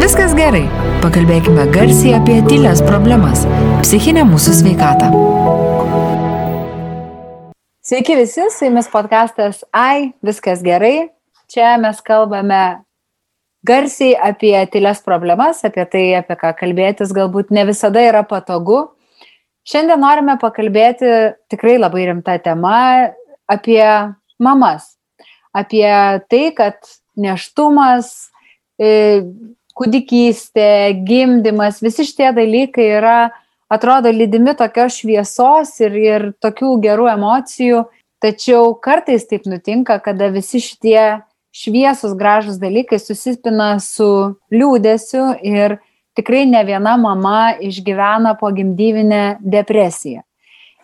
viskas gerai. Pakalbėkime garsiai apie tylės problemas - psichinę mūsų sveikatą. Sveiki visi, su jumis podcastas Ai, viskas gerai. Čia mes kalbame garsiai apie tylės problemas, apie tai, apie ką kalbėtis galbūt ne visada yra patogu. Šiandien norime pakalbėti tikrai labai rimta tema apie mamas, apie tai, kad neštumas, e, kūdikystė, gimdymas, visi šitie dalykai yra, atrodo, lydimi tokios šviesos ir, ir tokių gerų emocijų, tačiau kartais taip nutinka, kada visi šitie šviesus, gražus dalykai susipina su liūdėsiu ir tikrai ne viena mama išgyvena po gimdyvinę depresiją.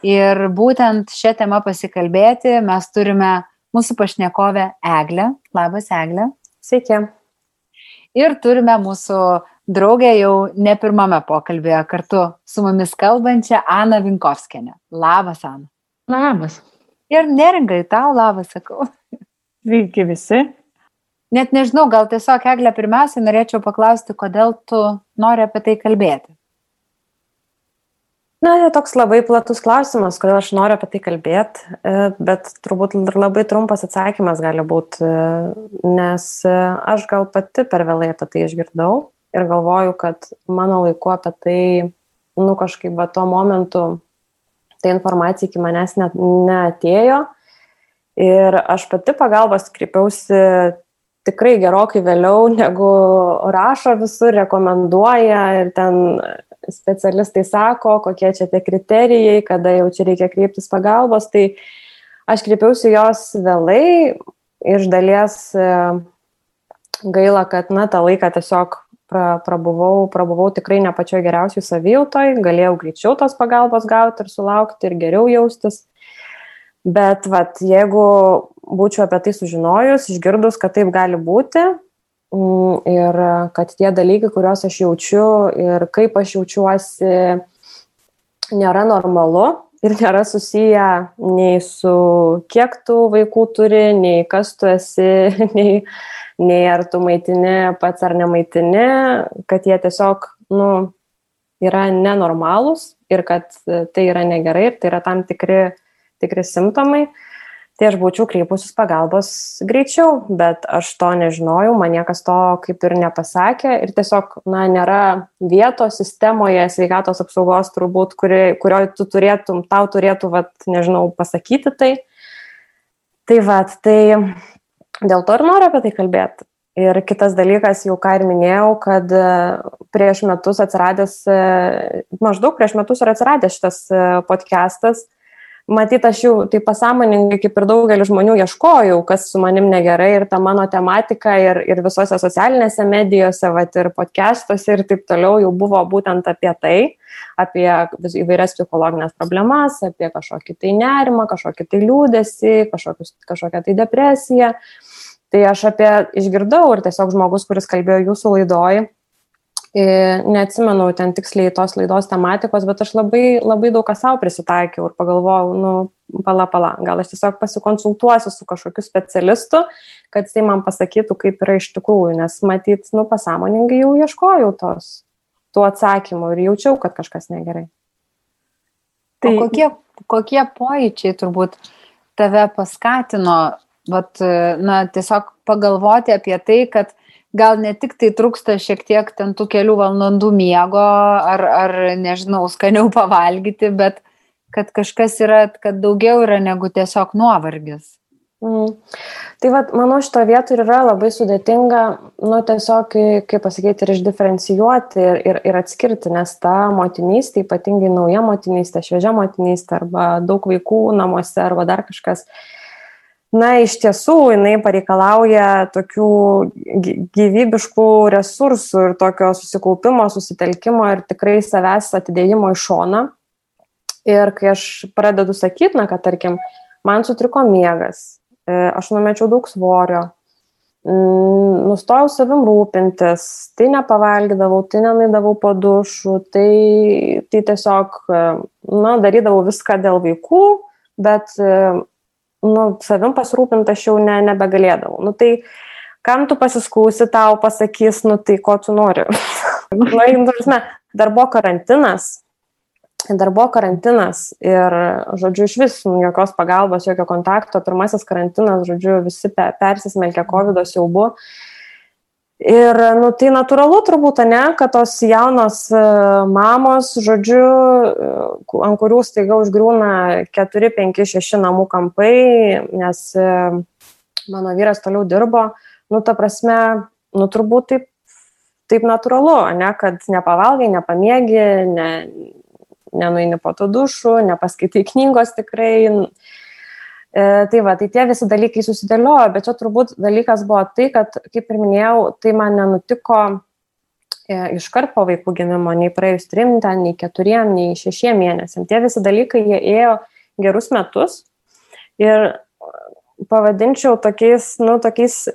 Ir būtent šią temą pasikalbėti mes turime mūsų pašnekovę Eglę. Labas, Eglė. Sveiki. Ir turime mūsų draugę jau ne pirmame pokalbėje kartu su mumis kalbančią Aną Vinkovskienę. Labas, Ana. Labas. Ir neringai tau labas, sakau. Sveiki visi. Net nežinau, gal tiesiog, Eglė, pirmiausiai norėčiau paklausti, kodėl tu nori apie tai kalbėti. Na, tai toks labai platus klausimas, kodėl aš noriu apie tai kalbėti, e, bet turbūt labai trumpas atsakymas gali būti, e, nes e, aš gal pati per vėlai apie tai išgirdau ir galvoju, kad mano laiku apie tai, nu kažkaip va tuo momentu, ta informacija iki manęs net neatėjo. Ir aš pati pagalbos kreipiausi tikrai gerokai vėliau, negu rašo visur, rekomenduoja ir ten specialistai sako, kokie čia tie kriterijai, kada jau čia reikia kreiptis pagalbos, tai aš kreipiausi jos vėlai, iš dalies e, gaila, kad, na, tą laiką tiesiog pra, prabuvau, prabuvau tikrai ne pačioj geriausiai savijautoj, galėjau greičiau tos pagalbos gauti ir sulaukti ir geriau jaustis. Bet, vat, jeigu būčiau apie tai sužinojus, išgirdus, kad taip gali būti, ir kad tie dalykai, kuriuos aš jaučiu ir kaip aš jaučiuosi, nėra normalu ir nėra susiję nei su kiek tu vaikų turi, nei kas tu esi, nei, nei ar tu maitini pats ar nemaitini, kad jie tiesiog, nu, yra nenormalūs ir kad tai yra negerai ir tai yra tam tikri, tikri simptomai. Uh, tai aš būčiau kreipusis pagalbos greičiau, bet aš to nežinojau, man niekas to kaip ir nepasakė ir tiesiog, na, nėra vietos sistemoje sveikatos apsaugos turbūt, kuri, kurioje tu turėtum, tau turėtų, vat, nežinau, pasakyti tai. Tai vad, tai dėl to ir noriu apie tai kalbėti. Ir kitas dalykas, jau ką ir minėjau, kad e, prieš metus atsiradęs, e, maždaug prieš metus yra atsiradęs šitas e, podcastas, matyt, aš jau taip pasąmoningai, kaip ir daugelis žmonių, ieškojau, kas su manim negerai ir ta mano tematika ir, ir visose socialinėse medijose, vat, ir podcastuose ir taip toliau jau buvo būtent apie tai, apie įvairias psichologinės problemas, apie kažkokį tai nerimą, kažkokį tai liūdėsi, kažkokią tai depresiją. Tai aš apie išgirdau ir tiesiog žmogus, kuris kalbėjo jūsų laidoj, neatsimenu ten tiksliai tos laidos tematikos, bet aš labai, labai daug ką savo prisitaikiau ir pagalvojau, nu, pala, pala, gal aš tiesiog pasikonsultuosiu su kažkokiu specialistu, kad jisai man pasakytų, kaip yra iš tikrųjų, nes matyt, nu, pasąmoningai jau ieškojau tos, tų atsakymų ir jaučiau, kad kažkas negerai. Tai o kokie, kokie pojūčiai turbūt tave paskatino, vat, na, tiesiog pagalvoti apie tai, kad gal ne tik tai trūksta šiek tiek ten tų kelių valandų miego ar, ar nežinau, skaniau pavalgyti, bet kad kažkas yra, kad daugiau yra negu tiesiog nuovargis. Mm. Tai vad, manau, šito vietų yra labai sudėtinga, nu, tiesiog, kaip pasakyti, ir išdiferencijuoti ir, ir, ir atskirti, nes ta motinystė, ypatingai nauja motinystė, šviežia motinystė arba daug vaikų namuose arba dar kažkas, uh, na iš tiesų jinai pareikalauja tokių gyvybiškų resursų ir tokio susikaupimo, susitelkimo ir tikrai savęs atidėjimo į šoną. Ir kai aš pradedu sakyti, na, kad tarkim, man sutriko miegas, e, aš numečiau daug svorio, nustojau savim rūpintis, tai nepavalgydavau, tai nenaidavau po dušų, tai, tai tiesiog, e, na, darydavau viską dėl vaikų, bet e, nu, savim pasirūpinti aš jau ne, nebegalėdavau. Nu, tai kam tu pasiskūsi, tau pasakys, nu tai ko tu nori. Na, nu, prasme, dar buvo karantinas, dar buvo karantinas ir, žodžiu, iš vis nu, jokios pagalbos, jokio kontakto, pirmasis karantinas, žodžiu, visi persismelkė COVID siaubu. Ir, nu, tai natūralu turbūt, ne, kad tos jaunos e, mamos, žodžiu, e, ant kurių staiga užgrūna 4, 5, 6 namų kampai, nes e, mano vyras toliau dirbo, nu, ta prasme, nu, turbūt taip, taip natūralu, ne, kad nepavalgai, nepamiegi, ne, nenuini po to dušų, nepaskaitai knygos tikrai. E, tai va, tai tie visi dalykai susidėliojo, bet čia turbūt dalykas buvo tai, kad, kaip ir minėjau, tai man nenutiko e, iškart po vaikų gimimo, nei praėjus trim, ten, nei keturiem, nei šešiem mėnesiam. Tie visi dalykai, jie ėjo gerus metus ir pavadinčiau tokiais, nu, tokiais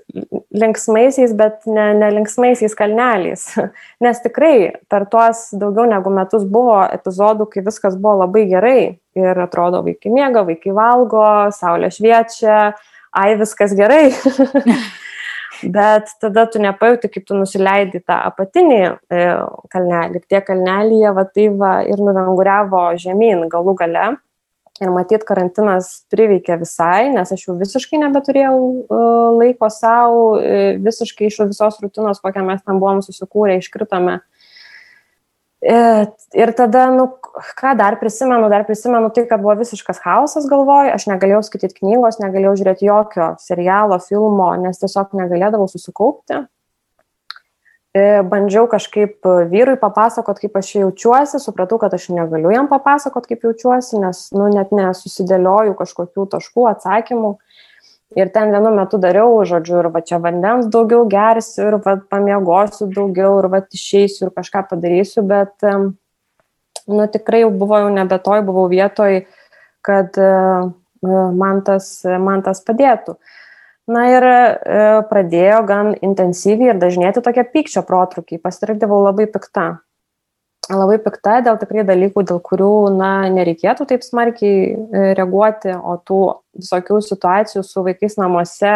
linksmaisiais, bet ne, ne linksmaisiais kalneliais. Nes tikrai per tuos daugiau negu metus buvo epizodų, kai viskas buvo labai gerai ir atrodo vaikai miega, vaikai valgo, saulė šviečia, ai viskas gerai. bet tada tu nepajauti, kaip tu nusileidai tą apatinį e, kalnelį. Tie kalnelyje va tai va ir nuvenguriavo žemyn galų gale. Ir matyt, karantinas priveikė visai, nes aš jau visiškai nebeturėjau uh, laiko savo, uh, visiškai iš visos rutinos, kokią mes tam buvom susikūrę, iškritome. E, ir tada, nu, ką dar prisimenu, dar prisimenu tai, kad buvo visiškas chaosas galvoj, aš negalėjau skaityti knygos, negalėjau žiūrėti jokio serialo, filmo, nes tiesiog negalėdavau susikaupti. E, bandžiau kažkaip vyrui papasakot, kaip aš jaučiuosi, supratau, kad aš negaliu jam papasakot, kaip jaučiuosi, nes, nu, net nesusidėlioju kažkokių taškų, atsakymų. Ir ten vienu metu dariau, žodžiu, ir va čia vandens daugiau gersiu, ir va pamiegosiu daugiau, ir va išeisiu, ir kažką padarysiu, bet, nu, tikrai jau buvo jau nebe toj, buvau vietoj, kad e, man tas, man tas padėtų. Na ir e, pradėjo gan intensyviai ir dažnėti tokie pykčio protrukiai. Pasitikdavau labai pikta. Labai pikta dėl tikrai dalykų, dėl kurių, na, nereikėtų taip smarkiai e, reaguoti, o tų visokių situacijų su vaikais namuose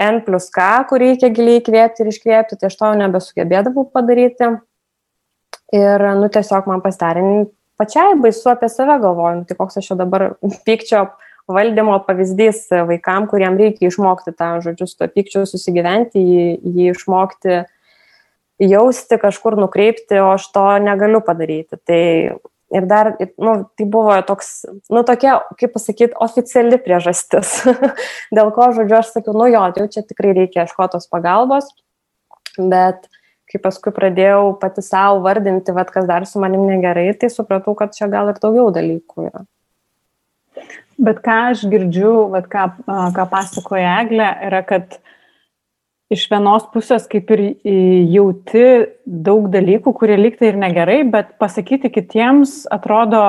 N plus K, kur reikia giliai įkvėpti ir iškvėpti, tai aš to nebesugebėdavau padaryti. Ir, nu, tiesiog man pasidarė pačiai baisu apie save galvojant, tai koks aš čia dabar pykčio valdymo pavyzdys vaikam, kuriem reikia išmokti tą, žodžiu, su to pykčiu susigyventi, jį, jį išmokti jausti, kažkur nukreipti, o aš to negaliu padaryti. Tai ir dar, nu, tai buvo toks, nu, tokia, kaip pasakyti, oficiali priežastis, dėl ko, žodžiu, aš sakiau, nu jo, tai jau čia tikrai reikia ieškotos pagalbos, bet kai paskui pradėjau pati savo vardinti, vad kas dar su manim negerai, tai supratau, kad čia gal ir daugiau dalykų yra. Bet ką aš girdžiu, vat, ką, ką pasakoja Eglė, yra, kad iš vienos pusės kaip ir jauti daug dalykų, kurie liktai ir negerai, bet pasakyti kitiems atrodo,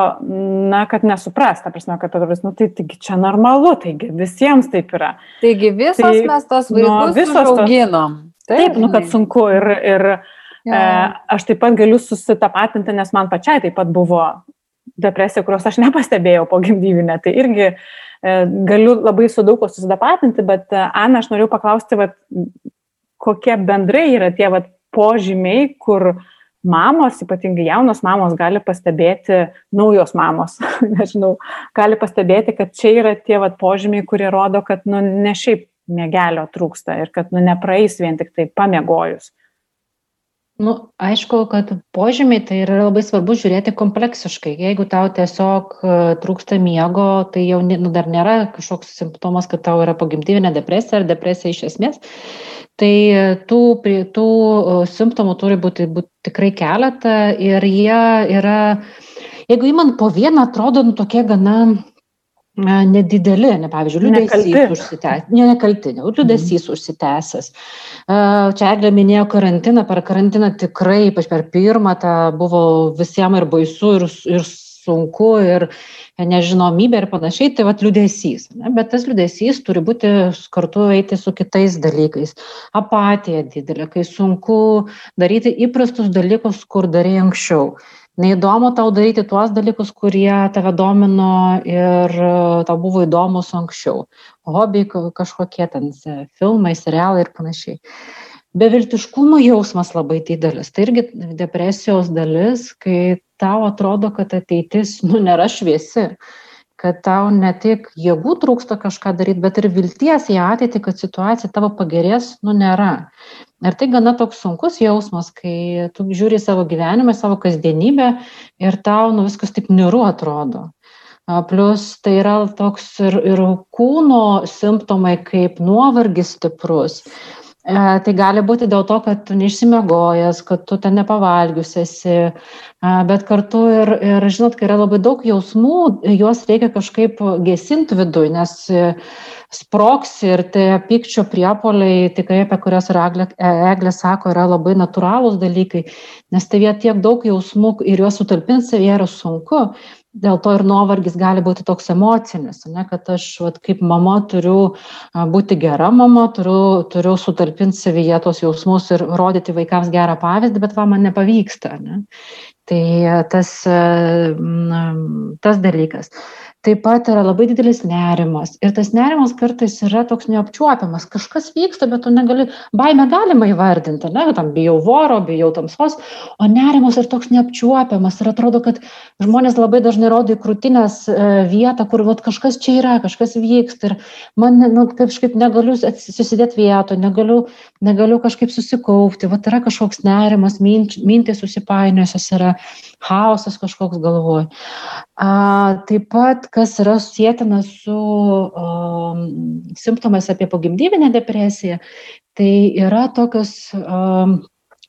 na, kad nesupras, ta prasme, kad atrodo, nu, tai taigi čia normalu, taigi visiems taip yra. Taigi visos tai, mes tos vaikus nu, visos auginom. Taip, taip, nu, kad sunku ir, ir ja. e, aš taip pat galiu susitapatinti, nes man pačiai taip pat buvo depresija, kurios aš nepastebėjau po gimdyvinę. Tai irgi galiu labai su daug ko susidapatinti, bet e, Ana, aš noriu paklausti, vat, kokie bendrai yra tie vat, požymiai, kur mamos, ypatingai jaunos mamos, gali pastebėti, naujos mamos, nežinau, gali pastebėti, kad čia yra tie vat, požymiai, kurie rodo, kad nu, ne šiaip mėgelio trūksta ir kad nu, nepraeis vien tik tai pamiegojus. Nu, aišku, kad požymiai tai yra labai svarbu žiūrėti kompleksiškai. Jeigu tau tiesiog e, trūksta miego, tai jau nu, dar nėra kažkoks simptomas, kad tau yra pogimdyvinė depresija ar depresija iš esmės. Tai e, tų, tų e, simptomų turi būti, būti tikrai keletą ir jie yra, jeigu įman po vieną, atrodo nu, tokie gana nedideli, ne, pavyzdžiui, liūdėsys užsitęsęs, ne, nekalti, ne, liūdėsys mhm. užsitęsęs. Čia Eglė minėjo karantiną, per karantiną tikrai, ypač per pirmą, tą buvo visiems ir baisu, ir, ir sunku, ir nežinomybė ir panašiai, tai vad liūdėsys. Ne? Bet tas liūdėsys turi būti kartu eiti su kitais dalykais. Apatija didelė, kai sunku daryti įprastus dalykus, kur darai anksčiau Neįdomu tau daryti tuos dalykus, kurie tave domino ir e, tau buvo įdomus anksčiau. Hobiai kažkokie ten filmai, serialai ir panašiai. Beviltiškumo jausmas labai didelis. Tai irgi depresijos dalis, kai tau atrodo, kad ateitis, nu, nėra šviesi kad tau ne tik jėgų trūksta kažką daryti, bet ir vilties į ateitį, kad situacija tavo pagerės, nu nėra. Ir tai gana toks sunkus jausmas, kai tu žiūri savo gyvenimą, savo kasdienybę ir tau nu, viskas taip niru atrodo. Plus tai yra toks ir, ir kūno simptomai kaip nuovargis stiprus, tai gali būti dėl to, kad tu neišsimiegojęs, kad tu ten nepavalgius esi, e, bet kartu ir, ir žinot, kai yra labai daug jausmų, juos reikia kažkaip gesinti viduje, nes e, sproks ir tie pykčio priepoliai, tikrai apie kurias Eglė, Eglė sako, yra labai natūralūs dalykai, nes tai jie tiek daug jausmų ir juos sutalpinti savyje yra sunku dėl to ir nuovargis gali būti toks emocinis, ne, kad aš vat, kaip mama turiu būti gera mama, turiu, turiu sutalpinti savyje tos jausmus ir rodyti vaikams gerą pavyzdį, bet va man nepavyksta. Ne. Tai tas, tas dalykas taip pat yra labai didelis nerimas. Ir tas nerimas kartais yra toks neapčiuopiamas. Kažkas vyksta bet tu negali baimę galima įvardint ane tam bijau voro bijau tamsos o nerimas ir toks neapčiuopiamas. Ir atrodo kad žmonės labai dažnai rodo į krūtinės e, vietą kur vat kažkas čia yra kažkas vyksta. Ir man nu kažkaip negaliu susidėt vietoj negaliu negaliu kažkaip susikaupti. Vat yra kažkoks nerimas mint mintys susipainiojusios yra chaosas kažkoks galvoj taip pat kas yra sėtina su um, simptomais apie pogimdyvinę depresiją, tai yra tokios um,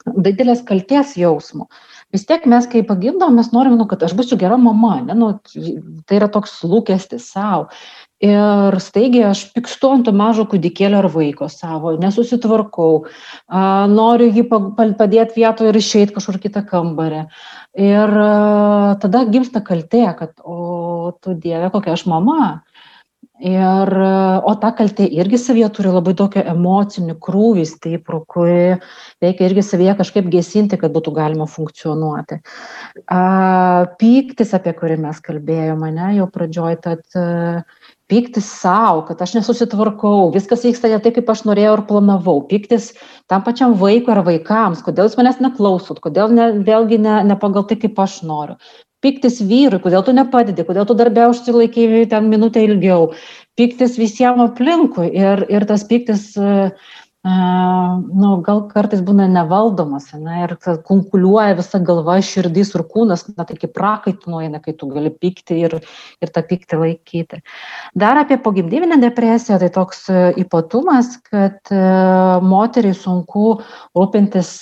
didelės kalties jausmo. Vis tiek mes, kai pagimdom, mes norim, nu, kad aš būsiu gera mama, ne, nu, tai yra toks lūkestis savo. Ir staigiai aš pykstu ant to mažo kūdikėlio ar vaiko savo, nesusitvarkau, a, noriu jį padėti vietoje ir išeiti kažkur kitą kambarį. Ir a, tada gimsta kaltė, kad, o tu dieve, kokia aš mama. Ir, o ta kaltė irgi savyje turi labai tokio emocinį krūvį stiprų, kurį reikia irgi savyje kažkaip gesinti, kad būtų galima funkcionuoti. A, pyktis, apie kurį mes kalbėjome, ne, jau pradžioj, tad pyktis savo, kad aš nesusitvarkau, viskas vyksta ne taip, kaip aš norėjau ir planavau, pyktis tam pačiam vaikui ar vaikams, kodėl jūs manęs neklausot, kodėl ne, vėlgi ne, ne pagal tai, kaip aš noriu. Piktis vyrui, kodėl tu nepadedi, kodėl tu darbę užsilaikai ten minutę ilgiau. Piktis visiems aplinkui. Ir, ir tas piktis uh, nu, gal kartais būna nevaldomas, ne, ir konkuliuoja visa galva, širdis ir kūnas, na, tai kaip prakaitų nueina, kai tu gali pykti ir, ir tą pyktį laikyti. Dar apie pogimdyvinę depresiją, tai toks ypatumas, kad moteriai sunku rūpintis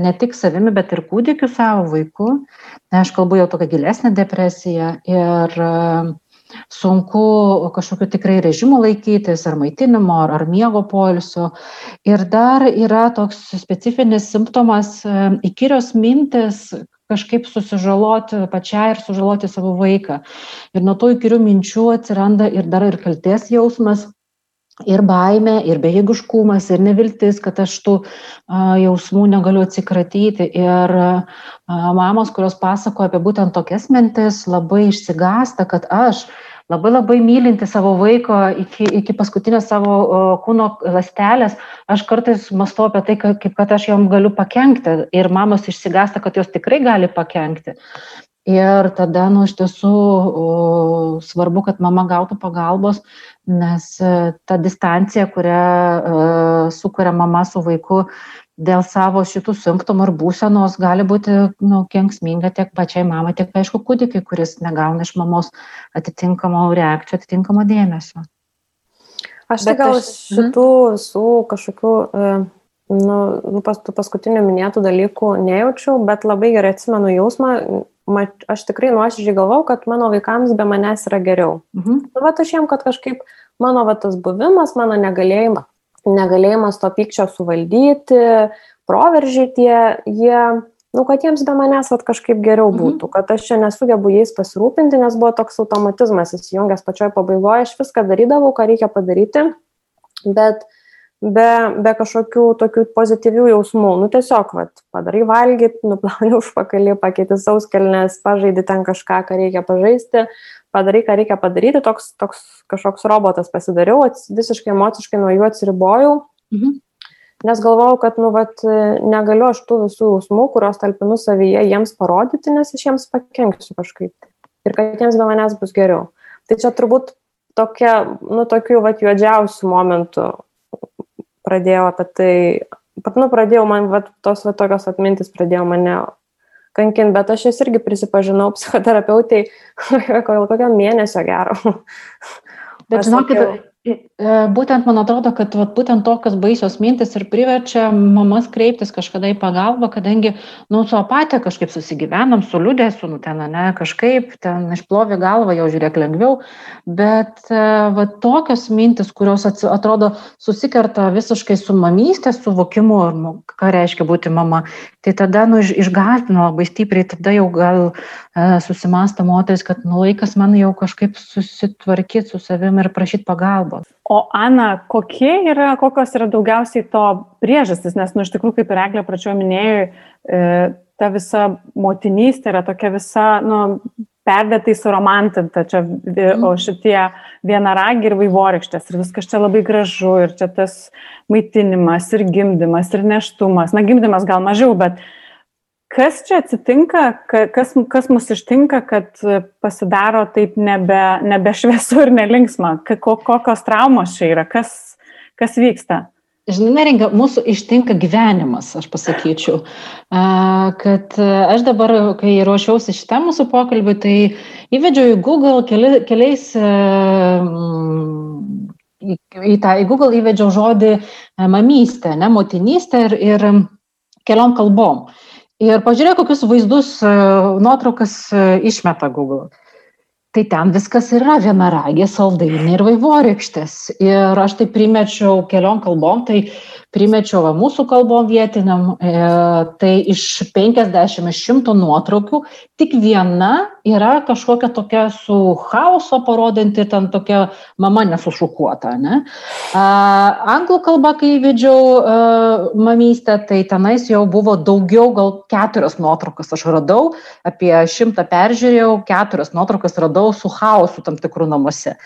ne tik savimi, bet ir kūdikiu savo vaiku. Aš kalbu jau tokia gilesnė depresija ir sunku kažkokiu tikrai režimu laikytis, ar maitinimo, ar, ar miego poilsio. Ir dar yra toks specifinis simptomas e, įkyrios mintis, kažkaip susižaloti pačiai ir sužaloti savo vaiką. Ir nuo to įkyrių minčių atsiranda ir dar ir kalties jausmas, ir baimė, ir bejėgiškumas, ir neviltis, kad aš tų jausmų negaliu atsikratyti. Ir mamos, kurios pasakoja apie būtent tokias mintis, labai išsigasta, kad aš labai labai mylinti savo vaiko iki, iki paskutinio savo o, kūno lastelės, aš kartais mastau apie tai, kaip kad aš jom galiu pakengti. Ir mamos išsigasta, kad jos tikrai gali pakengti. Ir tada, nu, iš tiesų o, svarbu, kad mama gautų pagalbos, nes e, ta distancija, kurią uh, sukuria mama su vaiku dėl savo šitų simptomų ir būsenos, gali būti nu, kenksminga tiek pačiai mamai, tiek, aišku, kūdikiai, kuris negauna iš mamos atitinkamo reakcijų, atitinkamo dėmesio. Aš tai gal aš... šitų visų kažkokių uh nu, nu pas, tų paskutinių minėtų dalykų nejaučiau, bet labai gerai atsimenu jausmą, ma, aš tikrai nuoširdžiai galvau, kad mano vaikams be manęs yra geriau. Mhm. Nu, va, aš jiem, kad kažkaip mano va, tas buvimas, mano negalėjimas, negalėjimas to pykčio suvaldyti, proveržiai tie, jie, nu, kad jiems be manęs va, kažkaip geriau mhm. būtų, kad aš čia nesugebu jais pasirūpinti, nes buvo toks automatizmas įsijungęs pačioj pabaigoje, aš viską darydavau, ką reikia padaryti, bet be, be kažkokių tokių pozityvių jausmų. Nu tiesiog, vat, padarai valgyti, nuplauni užpakalį, pakeiti sauskelnes, pažaidi ten kažką, ką reikia pažaisti, padarai, ką reikia padaryti, toks, toks kažkoks robotas pasidariau, visiškai emociškai nuo jų atsiribojau. Mhm. Nes galvojau, kad, nu, vat, negaliu aš tų visų jausmų, kuriuos talpinu savyje, jiems parodyti, nes aš jiems pakenksiu kažkaip. Ir kad jiems be manęs bus geriau. Tai čia turbūt tokia, nu, tokių, vat, juodžiausių momentų pradėjau apie tai, nu, pradėjau man, va, tos va, tokios atmintis pradėjo mane kankinti, bet aš jas irgi prisipažinau psichoterapeutai kokio mėnesio gero. Bet žinokit, būtent man atrodo, kad vat, būtent tokios baisios mintis ir priverčia mamas kreiptis kažkada į pagalbą, kadangi, nu, su apatija kažkaip susigyvenam, su liūdėsiu, nu, ten, ne, kažkaip, ten išplovi galvą, jau žiūrėk lengviau, bet e, vat, tokios mintis, kurios atrodo susikerta visiškai su mamystės suvokimu, nu, ką reiškia būti mama, tai tada, nu, iš, išgąsdina labai stipriai, tada jau gal e, susimasta moteris, kad, nu, laikas man jau kažkaip susitvarkyti su savimi ir prašyti pagalbos pagalbos. O Ana, kokie yra, kokios yra daugiausiai to priežastis, nes, nu, iš tikrųjų, kaip ir Eglė pradžioje minėjau, e, ta visa motinystė yra tokia visa, nu, perdėtai suromantinta, čia, mm. o šitie vienaragiai ir vaivorykštės, ir viskas čia labai gražu, ir čia tas maitinimas, ir gimdymas, ir neštumas, na, gimdymas gal mažiau, bet Kas čia atsitinka, kas, kas mus ištinka, kad pasidaro taip nebe, nebe šviesu ir nelinksma? Kokios traumos čia yra? Kas, kas vyksta? Žinai, neringa, mūsų ištinka gyvenimas, aš pasakyčiau. Kad aš dabar, kai ruošiausi šitam mūsų pokalbį, tai įvedžiau į Google keli, keliais, į tą į Google įvedžiau žodį mamystė, ne, motinystė ir, ir keliom kalbom. Ir pažiūrėk, kokius vaizdus, e, nuotraukas e, išmeta Google. Tai ten viskas yra vienaragė, saldainiai ir vaivorykštės. Ir aš tai primečiau keliom kalbom, tai primečiau va, mūsų kalbom vietiniam, e, tai iš 50 iš 100 nuotraukų tik viena yra kažkokia tokia su chaoso parodanti, ten tokia mama nesušukuota. Ne? A, anglų kalba, kai vedžiau a, mamystę, tai tenais jau buvo daugiau, gal keturios nuotraukas aš radau, apie šimtą peržiūrėjau, keturios nuotraukas radau su chaosu tam tikrų namuose.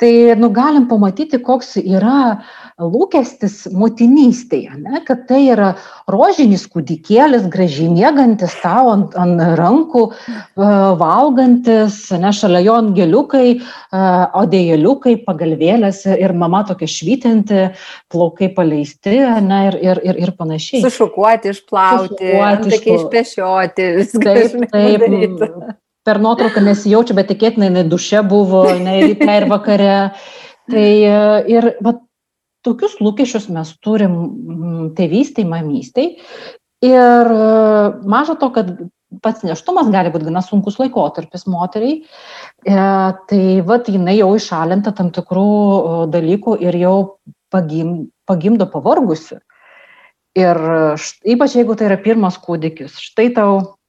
Tai nu, galim pamatyti, koks yra lūkestis motinystėje, ne? kad tai yra rožinis kūdikėlis, gražiai mėgantis tau ant, ant rankų, e, valgantis, ne šalia jo angeliukai, e, odėjėliukai, pagalvėlės ir mama tokia švytinti, plaukai paleisti ne? ir, ir, ir, ir panašiai. Sušukuoti, išplauti, Sušukuoti, išplauti. išpešioti, viskas. Taip, taip per nuotrauką nesijaučiu, bet tikėtinai duše buvo, ne ryte ir vakare. Tai e, ir va, tokius lūkesčius mes turim tėvystai, mamystai. Ir e, maža to, kad pats neštumas gali būti gana sunkus laikotarpis moteriai, e, tai vat jinai jau išalinta tam tikrų dalykų ir jau pagim, pagimdo pavargusi. Ir ypač jeigu tai yra pirmas kūdikis, štai tau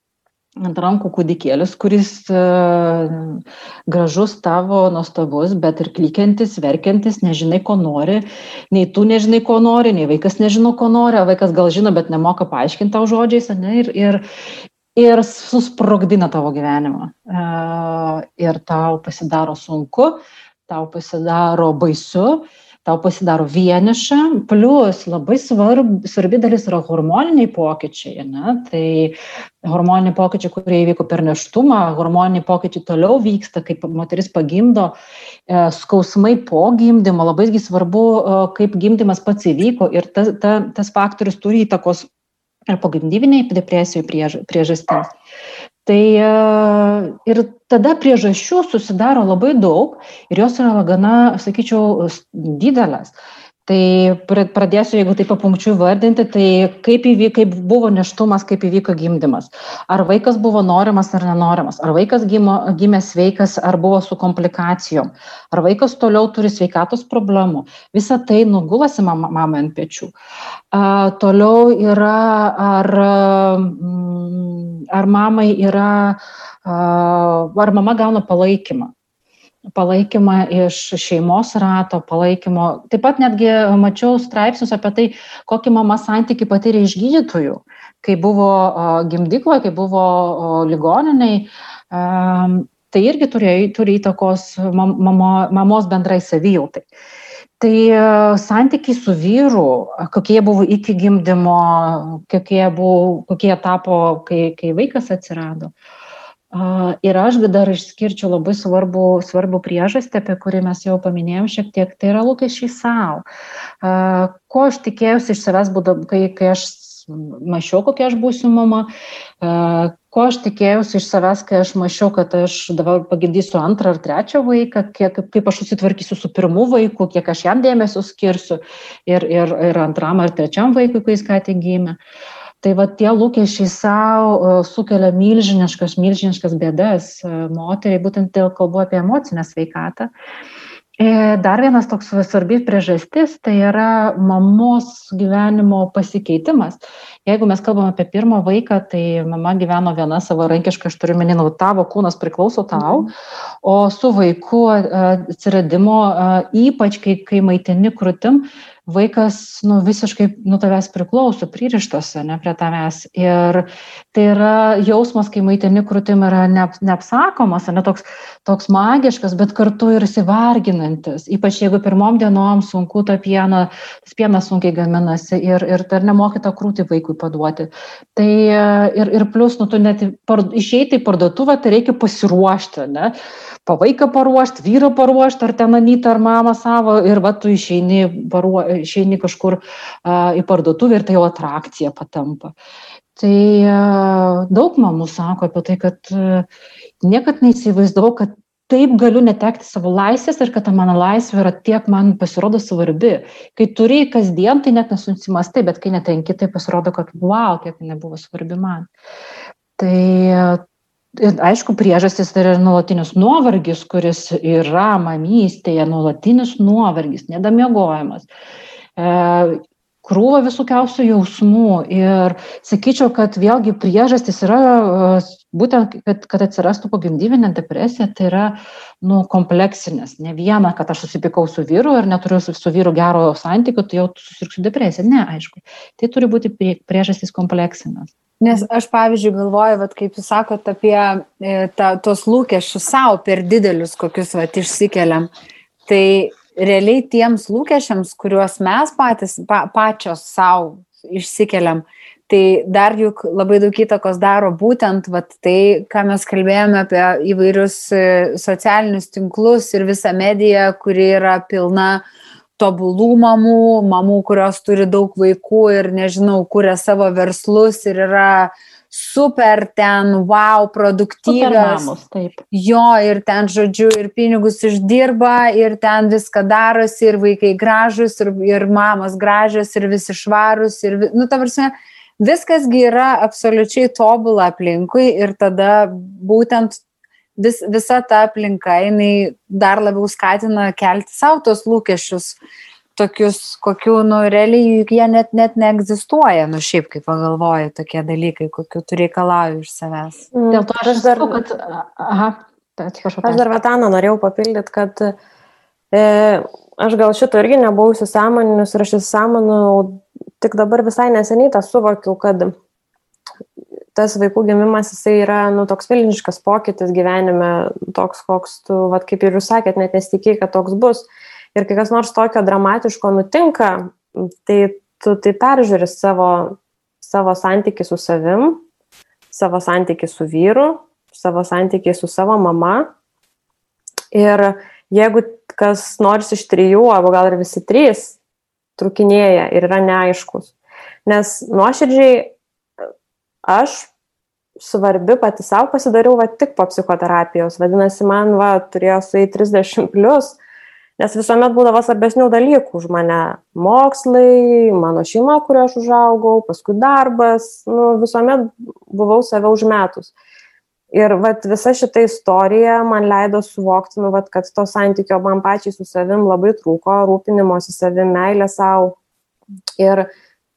ant rankų kūdikėlis, kuris uh, gražus tavo, nuostabus, bet ir klykiantis, verkiantis, nežinai, ko nori, nei tu nežinai, ko nori, nei vaikas nežino, ko nori, vaikas gal žino, bet nemoka paaiškinti tau žodžiais, ne, ir, ir, ir susprogdina tavo gyvenimą. Uh, ir tau pasidaro sunku, tau pasidaro baisu. Uh, tau pasidaro vieniša, plus labai svarb, svarbi dalis yra hormoniniai pokyčiai. Ne? Tai hormoniniai pokyčiai, kurie įvyko per neštumą, hormoniniai pokyčiai toliau vyksta, kaip moteris pagimdo, e, skausmai po gimdymo, labai svarbu, e, kaip gimdymas pats įvyko ir ta, ta, tas faktorius turi įtakos ir pogimdyviniai depresijų priežastims. Tai e, ir tada priežasčių susidaro labai daug ir jos yra gana, sakyčiau, didelės. Tai pradėsiu, jeigu taip papunkčiu vardinti, tai kaip, įvyko, kaip buvo neštumas, kaip įvyko gimdymas. Ar vaikas buvo norimas ar nenorimas, ar vaikas gimo, gimė sveikas, ar buvo su komplikacijom, ar vaikas toliau turi sveikatos problemų. Visa tai nugulasi mamai ant pečių. A, toliau yra, ar, mm, ar mamai yra, a, ar mama gauna palaikymą palaikymą iš šeimos rato, palaikymo. Taip pat netgi mačiau straipsnius apie tai, kokį mama santyki patyrė iš gydytojų, kai buvo gimdykloje, kai buvo ligoniniai. Tai irgi turi, turi įtakos mamo, mamos bendrai savijautai. Tai santykiai su vyru, kokie buvo iki gimdymo, kokie, buvo, kokie tapo, kai, kai vaikas atsirado. Uh, Ir aš dar išskirčiau labai svarbu, svarbu priežastį, apie kurį mes jau paminėjom šiek tiek, tai yra lūkesčiai savo. Ko aš tikėjausi iš savęs, būdam, kai, kai aš mačiau, kokia aš būsiu mama, ko aš tikėjausi iš savęs, kai aš mačiau, kad aš dabar pagimdysiu antrą ar trečią vaiką, kiek, kaip aš susitvarkysiu su pirmu vaiku, kiek aš jam dėmesio skirsiu ir, ir, ir antram ar trečiam vaikui, kai jis ką tik gimė. Uh, tai va tie lūkesčiai sau e, sukelia milžiniškas milžiniškas bėdas e, moteriai būtent dėl kalbu apie emocinę sveikatą e, Dar vienas toks svarbi priežastis tai yra mamos gyvenimo pasikeitimas. Jeigu mes kalbam apie pirmą vaiką, tai mama gyveno viena savarankiškai, aš turiu meninau, tavo kūnas priklauso tau, mhm. o su vaiku atsiradimo, ypač kai, kai maitini krūtim, vaikas nu, visiškai nuo tavęs priklauso, pririštas ne prie tavęs. Ir tai yra jausmas, kai maitini krūtim yra ne, neapsakomas, ne toks, toks magiškas, bet kartu ir įsivarginantis. Ypač jeigu pirmom dienom sunku tą pieną, tas pienas sunkiai gaminasi ir, ir dar nemokyta krūti vaikui paduoti. Tai ir, ir plus, nu, tu net išeiti į parduotuvę, tai reikia pasiruošti, ne? Pa vaiką paruošti, vyrą paruošti, ar ten anytą, ar mamą savo, ir va tu išeini paruošti išeini kažkur a, į parduotuvę ir tai jau atrakcija patampa. Tai a, daug mamų sako apie tai, kad a, niekad neįsivaizdavau, kad taip galiu netekti savo laisvės ir kad ta mano laisvė yra tiek man pasirodo svarbi. Kai turi kasdien, tai net nesunsimastai, bet kai netenki, tai pasirodo, kad wow, kiek nebuvo svarbi man. Tai Ir aišku, priežastis tai yra nuolatinis nuovargis, kuris yra mamystėje, nuolatinis nuovargis, nedamiegojimas, e, krūva visokiausių jausmų. Ir sakyčiau, kad vėlgi priežastis yra e, būtent, kad, kad atsirastų pogimdyvinė depresija, tai yra nu, kompleksinės. Ne viena, kad aš susipykau su vyru ir neturiu su, su vyru gero santykių, tai jau susirgsiu depresiją. Ne, aišku. Tai turi būti priežastis kompleksinės. Nes aš, pavyzdžiui, galvoju, vat, kaip jūs sakot, apie e, ta, tos lūkesčius savo per didelius, kokius vat, išsikeliam. Tai realiai tiems lūkesčiams, kuriuos mes patys, pa, pačios savo išsikeliam, tai dar juk labai daug įtakos daro būtent vat, tai, ką mes kalbėjome apie įvairius e, socialinius tinklus ir visą mediją, kuri yra pilna uh, tobulų mamų, mamų, kurios turi daug vaikų ir, nežinau, kuria savo verslus ir yra super ten, wow, produktyvios. Mamos. Jo, ir ten, žodžiu, ir pinigus išdirba, ir ten viską darosi, ir vaikai gražus, ir, ir mamos gražios, ir visi švarus, ir, nu, ta prasme, viskasgi yra absoliučiai tobula aplinkui ir tada būtent vis, visa ta aplinka, jinai dar labiau skatina kelti savo tos lūkesčius, tokius, kokių, nu, realiai jie net, net neegzistuoja, nu, šiaip kaip pagalvoju, tokie dalykai, kokių tu reikalauji iš savęs. Mm, Dėl to aš, aš dar, kad, aha, atsiprašau. Aš dar Vatano norėjau papildyti, kad e, aš gal šito irgi nebuvau įsisamoninus ir aš įsisamoninau tik dabar visai neseniai tą suvokiau, kad tas vaikų gimimas, jisai yra, nu, toks milžiniškas pokytis gyvenime, toks, koks tu, vat, kaip ir jūs sakėt, net nesitikėjai, kad toks bus. Ir kai kas nors tokio dramatiško nutinka, tai tu tai peržiūri savo, savo santykių su savim, savo santykių su vyru, savo santykių su savo mama. Ir jeigu kas nors iš trijų, arba gal ir visi trys, trukinėja ir yra neaiškus. Nes nuoširdžiai aš svarbi pati savo pasidariau va tik po psichoterapijos. Vadinasi, man va turėjo su į 30 plus, nes visuomet būdavo svarbesnių dalykų už mane. Mokslai, mano šeima, kurioje aš užaugau, paskui darbas, nu, visuomet buvau save užmetus. Ir vat, visa šita istorija man leido suvokti, nu, vat, kad to santykio man pačiai su savim labai trūko, rūpinimosi savim, meilė savo. Ir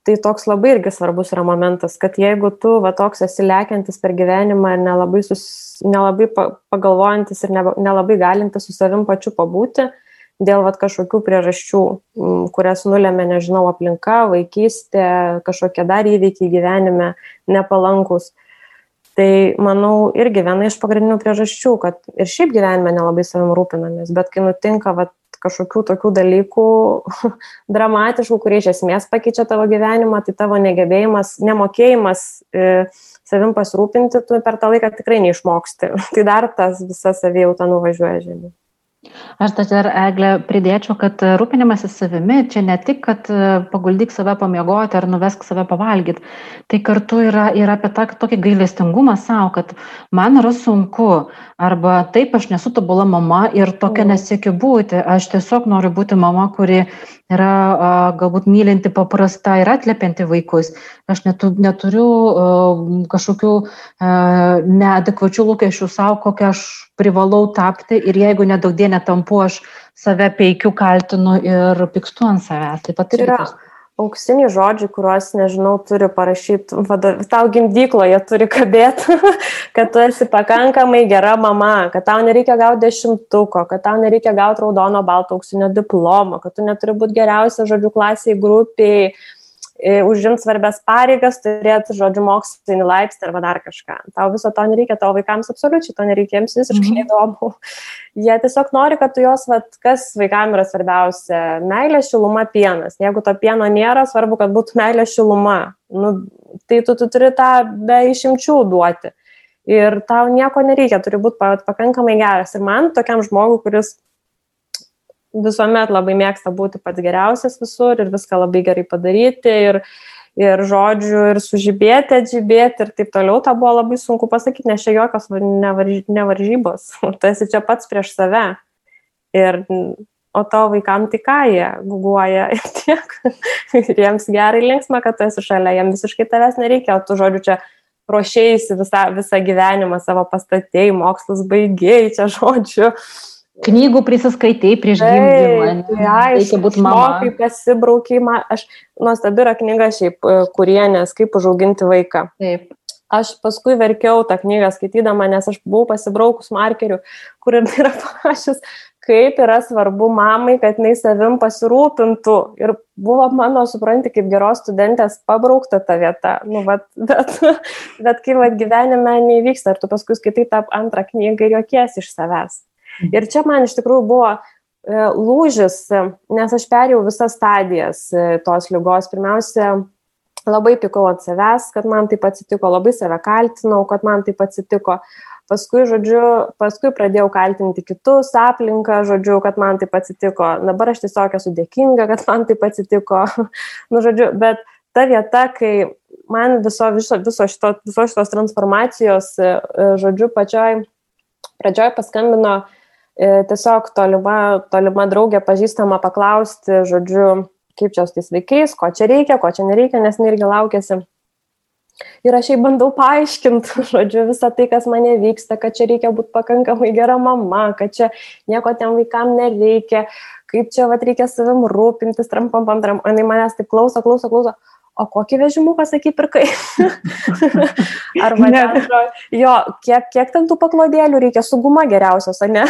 tai toks labai irgi svarbus yra momentas, kad jeigu tu va toks esi lėkiantis per gyvenimą ir nelabai, sus, nelabai pagalvojantis ir nelabai galintis su savim pačiu pabūti, dėl vat, kažkokių priežasčių, kurias nulėmė, nežinau, aplinka, vaikystė, kažkokie dar įvykiai gyvenime nepalankus. Tai manau irgi viena iš pagrindinių priežasčių, kad ir šiaip gyvenime nelabai savim rūpinamės, bet kai nutinka vat, kažkokių tokių dalykų dramatiškų, kurie iš esmės pakeičia tavo gyvenimą, tai tavo negebėjimas, nemokėjimas e, savim pasirūpinti, tu per tą laiką tikrai neišmoksti. tai dar tas visa savijauta nuvažiuoja žemyn. Aš dar, Eglė, pridėčiau, kad rūpinimasis savimi čia ne tik, kad e, paguldyk save pamiegoti ar nuvesk save pavalgyti, tai kartu yra ir apie tą tokį gailestingumą savo, kad man yra sunku, arba taip aš nesu tobula mama ir tokia mm. nesiekiu būti, aš tiesiog noriu būti mama, kuri yra a, galbūt mylinti paprasta ir atlėpianti vaikus. Aš netu, neturiu a, kažkokių a, neadekvačių lūkesčių savo, kokią aš privalau tapti ir jeigu nedaug dienę tampu, aš save peikiu, kaltinu ir pikstu ant savęs. Taip pat ir yra. Tas auksiniai žodžiai, kuriuos, nežinau, turi parašyti, tau gimdykloje turi kabėti, kad tu esi pakankamai gera mama, kad tau nereikia gauti dešimtuko, kad tau nereikia gauti raudono balto auksinio diplomo, kad tu neturi būti geriausia žodžių klasiai grupiai, užimti svarbias pareigas, turėti, žodžiu, mokslinį laipsnį arba dar kažką. Tau viso to nereikia, tavo vaikams absoliučiai to nereikia, jiems visiškai mhm. neįdomu. Jie tiesiog nori, kad tu jos, vat, kas vaikams yra svarbiausia - meilė, šiluma, pienas. Jeigu to pieno nėra, svarbu, kad būtų meilė, šiluma. Nu, tai tu, tu turi tą be išimčių duoti. Ir tau nieko nereikia, turi būti pakankamai geras. Ir man, tokiam žmogui, kuris visuomet labai mėgsta būti pats geriausias visur ir viską labai gerai padaryti ir, ir žodžiu, ir sužibėti, atžibėti ir taip toliau, tą buvo labai sunku pasakyti, nes čia jokios nevarž, nevaržybos, tu esi čia pats prieš save. Ir, o tavo vaikam tai ką jie guguoja ir tiek. ir jiems gerai linksma, kad tu esi šalia, jiems visiškai tavęs nereikia, o tu žodžiu čia ruošėjai visą, visą gyvenimą savo pastatėjai, mokslus baigėjai, čia žodžiu knygų prisiskaitai prieš gimdymą. Tai reikia būti mama. Kaip pasibraukiai, aš nuostabi yra knyga šiaip kurienės, kaip užauginti vaiką. Taip. Aš paskui verkiau tą knygą skaitydama, nes aš buvau pasibraukus markerių, kur ir yra parašęs, kaip yra svarbu mamai, kad jinai savim pasirūpintų. Ir buvo mano, supranti, kaip geros studentės pabraukta ta vieta. Nu, vat, bet, bet kai vat, gyvenime neįvyksta ir tu paskui skaitai tą antrą knygą ir jokies iš savęs. Ir čia man iš tikrųjų buvo e, lūžis, nes aš perėjau visas stadijas e, tos lygos. Pirmiausia, labai pikau ant savęs, kad man taip atsitiko, labai save kaltinau, kad man taip atsitiko. Paskui, žodžiu, paskui pradėjau kaltinti kitus aplinką, žodžiu, kad man taip atsitiko. Dabar aš tiesiog esu dėkinga, kad man taip atsitiko. nu, žodžiu, bet ta vieta, kai man viso, viso, viso, šito, viso šitos transformacijos, e, žodžiu, pačioj, pradžioj paskambino uh, E, tiesiog tolima, tolima draugė pažįstama paklausti, žodžiu, kaip čia su tais vaikais, ko čia reikia, ko čia nereikia, nes irgi laukėsi. Ir aš jai bandau paaiškinti, žodžiu, visą tai, kas mane vyksta, kad čia reikia būti pakankamai gera mama, kad čia nieko tiem vaikam nereikia, kaip čia vat, reikia savim rūpintis, trampam, pam, tram. O jinai manęs taip klauso, klauso, klauso o kokį vežimuką, sakyk, pirkai. Arba ten, jo, kiek, kiek ten tų paklodėlių reikia, su guma geriausios, ar ne?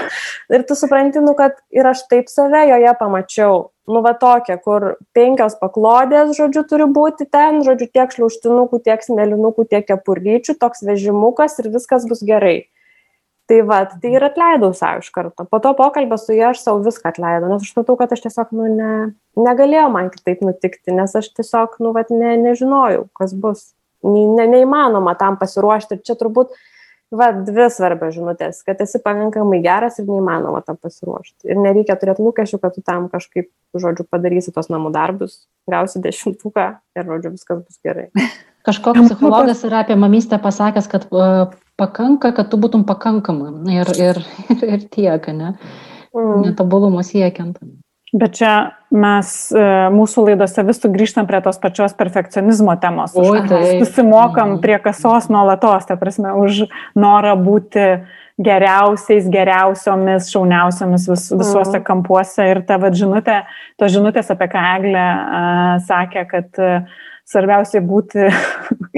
ir tu supranti, nu, kad ir aš taip save joje pamačiau. Nu, va tokia, kur penkios paklodės, žodžiu, turi būti ten, žodžiu, tiek šliauštinukų, tiek smelinukų, tiek kepurlyčių, toks vežimukas ir viskas bus gerai. Tai va, tai ir atleidau savo iš karto. Po to pokalbio su ja aš savo viską atleidau, nes aš matau, kad aš tiesiog, nu, ne, negalėjau man kitaip nutikti, nes aš tiesiog, nu, va, ne, nežinojau, kas bus. Ne, neįmanoma tam pasiruošti. Ir čia turbūt, va, dvi svarbios žinutės, kad esi pakankamai geras ir neįmanoma tam pasiruošti. Ir nereikia turėti lūkesčių, kad tu tam kažkaip, žodžiu, padarysi tos namų darbus, gausi dešimtuką ir, žodžiu, viskas bus gerai. Kažkoks psichologas yra apie mamystę pasakęs, kad pakanka, kad tu būtum pakankama ir, ir, ir, ir tiek, ne? Mm. Netobulumo siekiant. Bet čia mes e, mūsų laidose vis sugrįžtam prie tos pačios perfekcionizmo temos. O, tai. Susimokam mm. prie kasos nuolatos, ta prasme, už norą būti geriausiais, geriausiomis, šauniausiomis vis, visuose mm. kampuose. Ir ta vad žinutė, to žinutės, apie ką Eglė uh, sakė, kad uh, svarbiausia būti,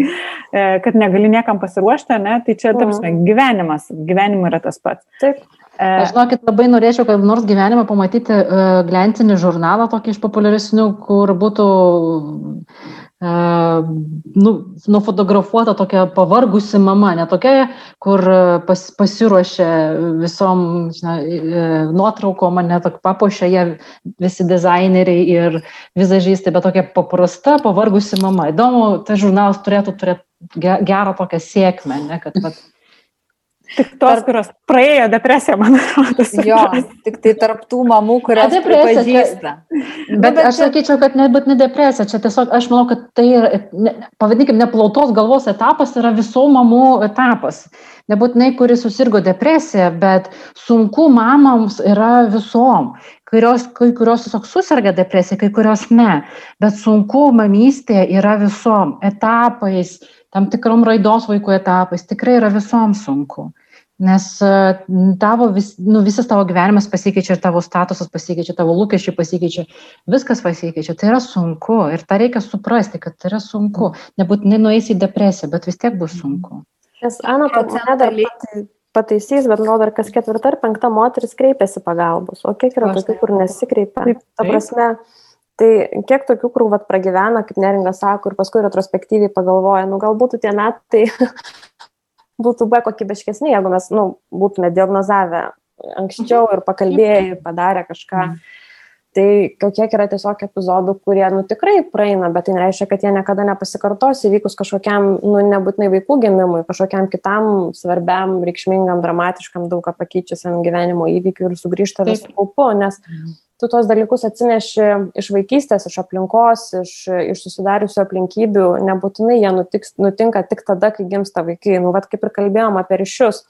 kad negali niekam pasiruošti, ne, tai čia, tarsi, mm. gyvenimas, gyvenimui yra tas pats. Taip. Aš žinokit, labai norėčiau, kad nors gyvenime pamatyti uh, glentinį žurnalą, tokį iš populiaresnių, kur būtų nu, nufotografuota tokia pavargusi mama, ne tokia, kur pas, pasiruošė visom žinai, nuotraukom, ne tokia papuošė jie visi dizaineriai ir vizažistai, bet tokia paprasta, pavargusi mama. Įdomu, tas žurnalas turėtų turėti gerą tokią sėkmę, ne, kad vat, Tik tos, tarp... kurios praėjo depresiją, man atrodo. Jo, tik tai tarptų mamų, kurios pripažįsta. Bet, nu, bet aš čia... sakyčiau, kad nebūt ne depresija, čia tiesiog aš manau, kad tai yra, ne, pavadinkim, neplautos galvos etapas yra visų mamų etapas. Nebūtinai, kuris susirgo depresija, bet sunku mamams yra visom kurios, kai kurios tiesiog susirga depresija, kai kurios ne. Bet sunku mamystė yra visom etapais, tam tikrom raidos vaikų etapais, tikrai yra visom sunku. Nes tavo vis, nu, visas tavo gyvenimas pasikeičia ir tavo statusas pasikeičia, tavo lūkesčiai pasikeičia, viskas pasikeičia. Tai yra sunku ir tą reikia suprasti, kad tai yra sunku. Nebūtinai nueisi į depresiją, bet vis tiek bus sunku. Nes Ana pati dar pataisys, bet gal dar kas ketvirta ar penkta moteris kreipiasi pagalbos. O kiek yra tokių, kur nesikreipia? Ta prasme, tai kiek tokių, kur vat pragyvena, kaip neringa sako, ir paskui retrospektyviai pagalvoja, nu galbūt tie metai būtų buvę kokybiškesni, jeigu mes nu, būtume diagnozavę anksčiau ir pakalbėję ir padarę kažką. Mm. Tai kiek yra tiesiog epizodų, kurie nu, tikrai praeina, bet tai nereiškia, kad jie niekada nepasikartos įvykus kažkokiam, nu, nebūtinai vaikų gimimui, kažkokiam kitam svarbiam, reikšmingam, dramatiškam, daug ką pakeičiusiam gyvenimo įvykiui ir sugrįžta vis kaupu, nes mm tu tuos dalykus atsineši iš vaikystės, iš aplinkos, iš, iš susidariusių aplinkybių, nebūtinai jie nutiks, nutinka tik tada, kai gimsta vaikai. Nu, vad kaip ir kalbėjom apie ryšius.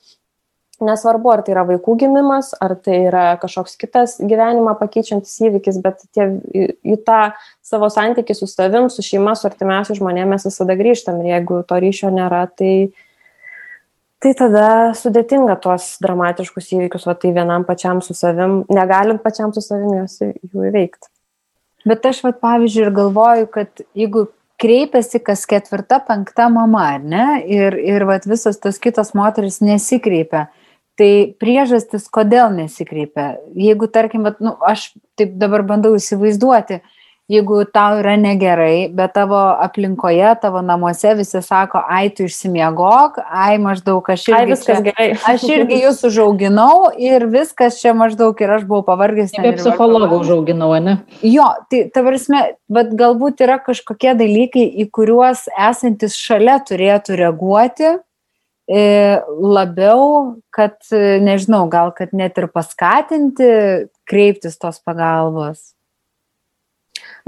Nesvarbu, ar tai yra vaikų gimimas, ar tai yra kažkoks kitas gyvenimą pakeičiantis įvykis, bet tie, į, į tą savo santykį su savim, su šeima, su artimiausiais žmonėmis visada grįžtam ir jeigu to ryšio nėra, tai, tai tada sudėtinga tuos dramatiškus įvykius, o tai vienam pačiam su savim, negalint pačiam su savim juos jų įveikti. Bet aš, vat, pavyzdžiui, ir galvoju, kad jeigu kreipiasi kas ketvirta, penkta mama, ar ne, ir, ir vat, visos tos kitos moteris nesikreipia, tai priežastis, kodėl nesikreipia. Jeigu, tarkim, vat, nu, aš taip dabar bandau įsivaizduoti, uh, jeigu tau yra negerai, bet tavo aplinkoje, tavo namuose visi sako, ai tu išsimiegok, ai maždaug aš irgi, ai, čia, gerai. aš irgi jūs užauginau ir viskas čia maždaug ir aš buvau pavargęs. Kaip psichologą užauginau, ne? Jo, tai tavarsime, bet galbūt yra kažkokie dalykai, į kuriuos esantis šalia turėtų reaguoti e, labiau, kad, nežinau, gal kad net ir paskatinti kreiptis tos pagalbos.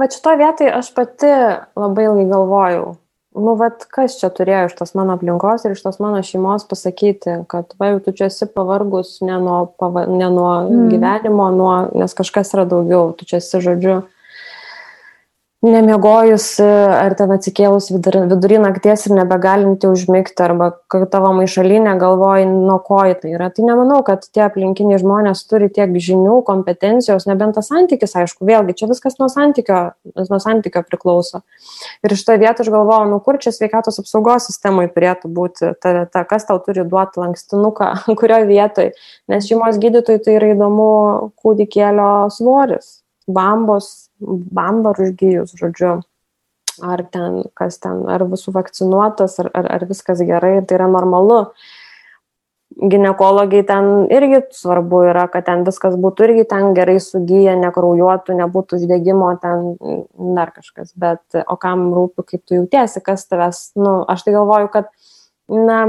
Va šito vietoj aš pati labai ilgai galvojau, nu, vat, kas čia turėjo iš tos mano aplinkos ir iš tos mano šeimos pasakyti, kad, va, jau tu čia esi pavargus ne nuo, pava, ne nuo mm. gyvenimo, nuo, nes kažkas yra daugiau, tu čia esi, žodžiu, nemiegojus ar ten atsikėlus vidur, vidury nakties ir nebegalinti užmigti, arba kad tavo maišalinė galvoji, nuo ko tai yra. Tai nemanau, kad tie aplinkiniai žmonės turi tiek žinių, kompetencijos, nebent tas santykis, aišku, vėlgi čia viskas nuo santykio, nuo santykio priklauso. Ir iš to vietos aš galvoju, nu kur čia sveikatos apsaugos sistemai turėtų būti, ta, ta, kas tau turi duoti lankstinuką, kurioje vietoje, nes šeimos gydytojai tai yra įdomu kūdikėlio svoris bambos, bamba užgyjus, žodžiu, ar ten, kas ten, ar visų vakcinuotas, ar, ar, ar viskas gerai, tai yra normalu. Ginekologai ten irgi svarbu yra, kad ten viskas būtų irgi ten gerai sugyję, nekraujuotų, nebūtų uždegimo, ten dar kažkas. Bet o kam rūpi, kaip tu jautiesi, kas tavęs, nu, aš tai galvoju, kad, na,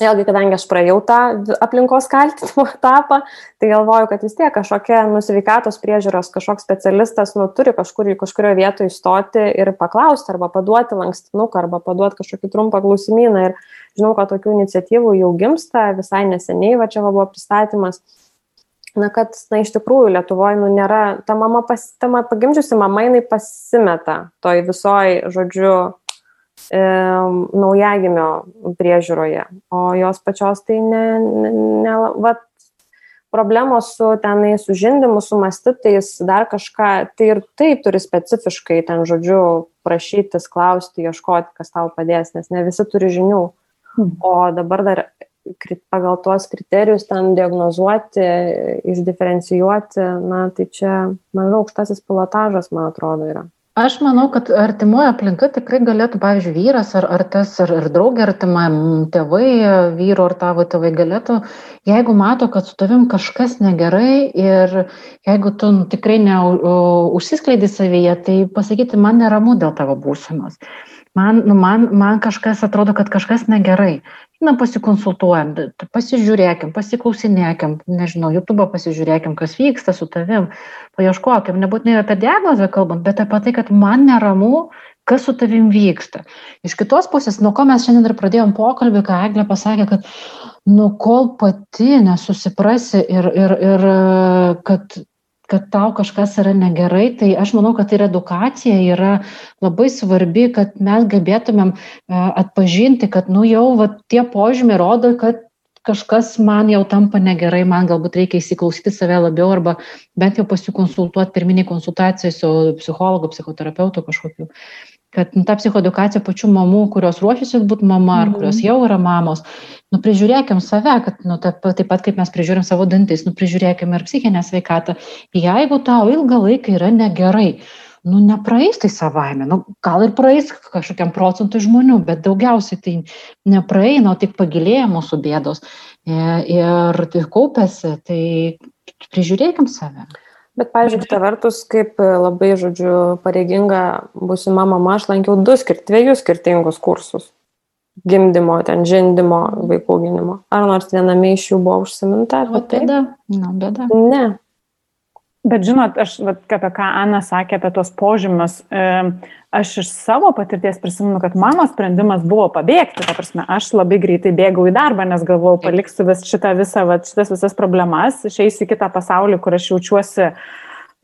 vėlgi, kadangi aš praėjau tą aplinkos kaltinimo etapą, tai galvoju, kad vis tiek kažkokia nusveikatos priežiūros, kažkoks specialistas nu, turi kažkur į kažkurio vietoje įstoti ir paklausti arba paduoti lankstinuką arba paduoti kažkokį trumpą klausimyną. Ir žinau, kad tokių iniciatyvų jau gimsta, visai neseniai va čia va buvo pristatymas. Na, kad, na, iš tikrųjų, Lietuvoje, nu, nėra, ta mama, pas, ta mama pagimdžiusi mama, jinai pasimeta toj visoj, žodžiu, naujagimio priežiūroje, o jos pačios tai ne, ne, ne va, problemos su tenai, su žindimu, su mastitais, dar kažką, tai ir taip turi specifiškai ten, žodžiu, prašytis, klausti, ieškoti, kas tau padės, nes ne visi turi žinių. Hmm. O dabar dar pagal tuos kriterijus ten diagnozuoti, išdiferencijuoti, na, tai čia, man aukštasis pilotažas, man atrodo, yra. Aš manau, kad artimoje aplinka tikrai galėtų, pavyzdžiui, vyras ar, ar tas, ar, ar draugė, artima tėvai, vyro ar tavo tėvai galėtų, jeigu mato, kad su tavim kažkas negerai ir jeigu tu nu, tikrai neužsiskleidi savyje, tai pasakyti, man neramu dėl tavo būsenos. Man, nu, man, man kažkas atrodo, kad kažkas negerai na pasikonsultuojam pasižiūrėkim pasiklausinėkim nežinau jutubą pasižiūrėkim kas vyksta su tavim paieškokim nebūtinai apie diagnozę kalbant bet apie tai kad man neramu kas su tavim vyksta. Iš kitos pusės nuo ko mes šiandien ir pradėjom pokalbį ką eglė pasakė kad nu kol pati nesusiprasi ir ir ir kad kad tau kažkas yra negerai, tai aš manau, kad ir edukacija yra labai svarbi, kad mes gebėtumėm e, atpažinti, kad, nu jau, va, tie požymiai rodo, kad kažkas man jau tampa negerai, man galbūt reikia įsiklausyti save labiau arba bent jau pasikonsultuoti pirminiai konsultacijai su psichologu, psichoterapeutu kažkokiu kad nu, ta psichoedukacija pačių mamų, kurios ruošiasi būti mama ar kurios mhm. jau yra mamos, nu, prižiūrėkim save, kad nu, taip, taip pat kaip mes prižiūrim savo dantis, nu, prižiūrėkim ir psichinę sveikatą. Jeigu tau ilgą laiką yra negerai, nu, nepraeis tai savaime, nu, gal ir praeis kažkokiam procentui žmonių, bet daugiausiai tai nepraeina, o tik pagilėja mūsų bėdos e, ir kaupėsi, tai prižiūrėkim save. Bet, pavyzdžiui, kita vertus, kaip e, labai, žodžiu, pareiginga būsima mama, aš lankiau du skirt, dviejus skirtingus kursus. Gimdymo, ten žindimo, vaikų gynimo. Ar nors viename iš jų buvo užsiminta apie tai? Bėda. Na, bėda. Ne. Bet žinot, aš, vat, apie ką Ana sakė, apie tos požymius, e, aš iš savo patirties prisimenu, kad mano sprendimas buvo pabėgti. Ta prasme, aš labai greitai bėgau į darbą, nes galvojau, paliksiu vis šitą visą, vat, šitas visas problemas, išeisiu į kitą pasaulį, kur aš jaučiuosi,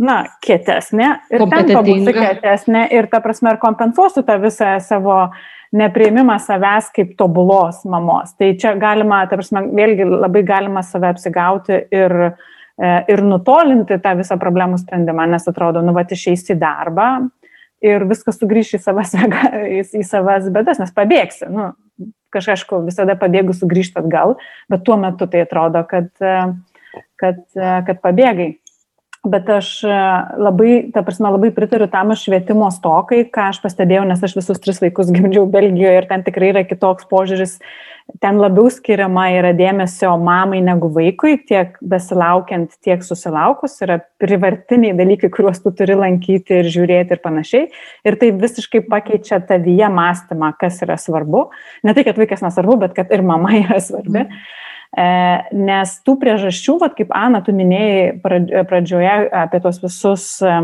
na, kietesnė ir ten pabūsiu kietesnė ir ta prasme, ir kompensuosiu tą visą savo neprieimimą savęs kaip tobulos mamos. Tai čia galima, ta prasme, vėlgi labai galima save apsigauti ir E, ir nutolinti tą visą problemų sprendimą, nes atrodo, nu, va, išeisi į darbą ir viskas sugrįš į savas, į, į savas bedas, nes pabėgsi. Nu, kažkašku, visada pabėgu sugrįžti atgal, bet tuo metu tai atrodo, kad, e, kad, e, kad pabėgai. Bet aš labai, ta prasme, labai pritariu tam švietimo stokai, ką aš pastebėjau, nes aš visus tris vaikus gimdžiau Belgijoje ir ten tikrai yra kitoks požiūris ten labiau skiriama yra dėmesio mamai negu vaikui, tiek besilaukiant, tiek susilaukus, yra privartiniai dalykai, kuriuos tu turi lankyti ir žiūrėti ir panašiai. Ir tai visiškai pakeičia tavyje mąstymą, kas yra svarbu. Ne tai, kad vaikas nesvarbu, bet kad ir mama yra svarbi. Mm. Nes tų priežasčių, vat, kaip Ana, tu minėjai pradžioje apie tos visus e,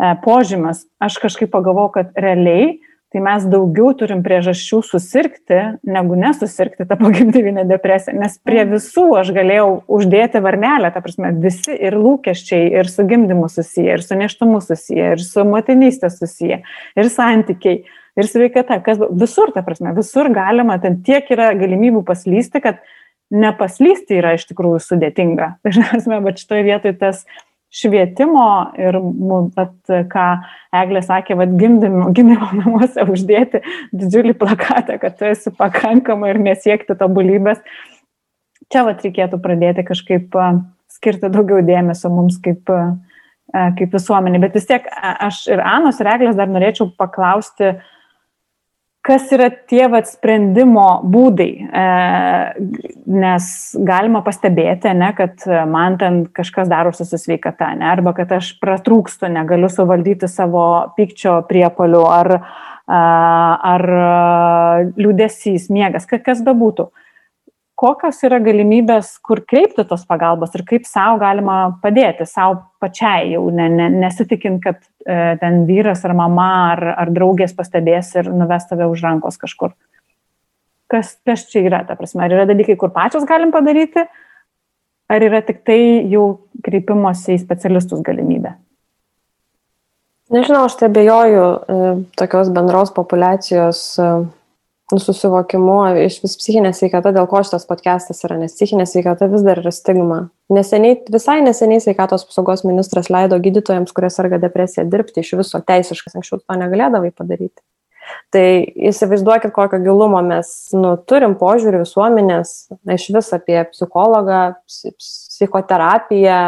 e, požymas, aš kažkaip pagalvojau, kad realiai tai mes daugiau turim priežasčių susirgti, negu nesusirgti tą pogimdyvinę depresiją, nes prie mm. visų aš galėjau uždėti varnelę, ta prasme, visi ir lūkesčiai, ir su gimdymu susiję, ir su neštumu susiję, ir su motinystė susiję, ir santykiai, ir sveikata, kas visur, ta prasme, visur galima, ten tiek yra galimybių paslysti, kad nepaslysti yra iš tikrųjų sudėtinga. Tai, bet šitoje vietoje tas švietimo ir, vat, ką Eglė sakė, vat, gimdymo, gimdymo namuose uždėti didžiulį plakatą, kad tu esi pakankama ir nesiekti tobulybės. Čia vat reikėtų pradėti kažkaip skirti daugiau dėmesio mums kaip, kaip visuomenė. Bet vis tiek aš ir Anos ir Eglės dar norėčiau paklausti, uh, kas yra tie vat sprendimo būdai, e, nes galima pastebėti, ne, kad man ten kažkas darosi su sveikata, ne, arba kad aš pratrūkstu, negaliu suvaldyti savo pykčio priepolių, ar, ar liūdėsys, miegas, kas bebūtų. būtų kokios yra galimybės, kur kreipti tos pagalbos ir kaip savo galima padėti, savo pačiai, jau ne, ne, nesitikint, kad ten vyras ar mama ar, ar draugės pastebės ir nuves tave už rankos kažkur. Kas, kas čia yra, ta prasme, ar yra dalykai, kur pačios galim padaryti, ar yra tik tai jau kreipimosi į specialistus galimybė? Nežinau, aš tai abejoju e, tokios bendros populacijos e, susivokimu iš vis psichinė sveikata, dėl ko šitas podcastas yra, nes psichinė sveikata vis dar yra stigma. Neseniai, visai neseniai sveikatos apsaugos ministras leido gydytojams, kurie serga depresiją, dirbti iš viso teisiškai, anksčiau to negalėdavai padaryti. Tai įsivaizduokit, kokio gilumo mes nu, turim požiūrį visuomenės, iš vis apie psichologą, psichoterapiją,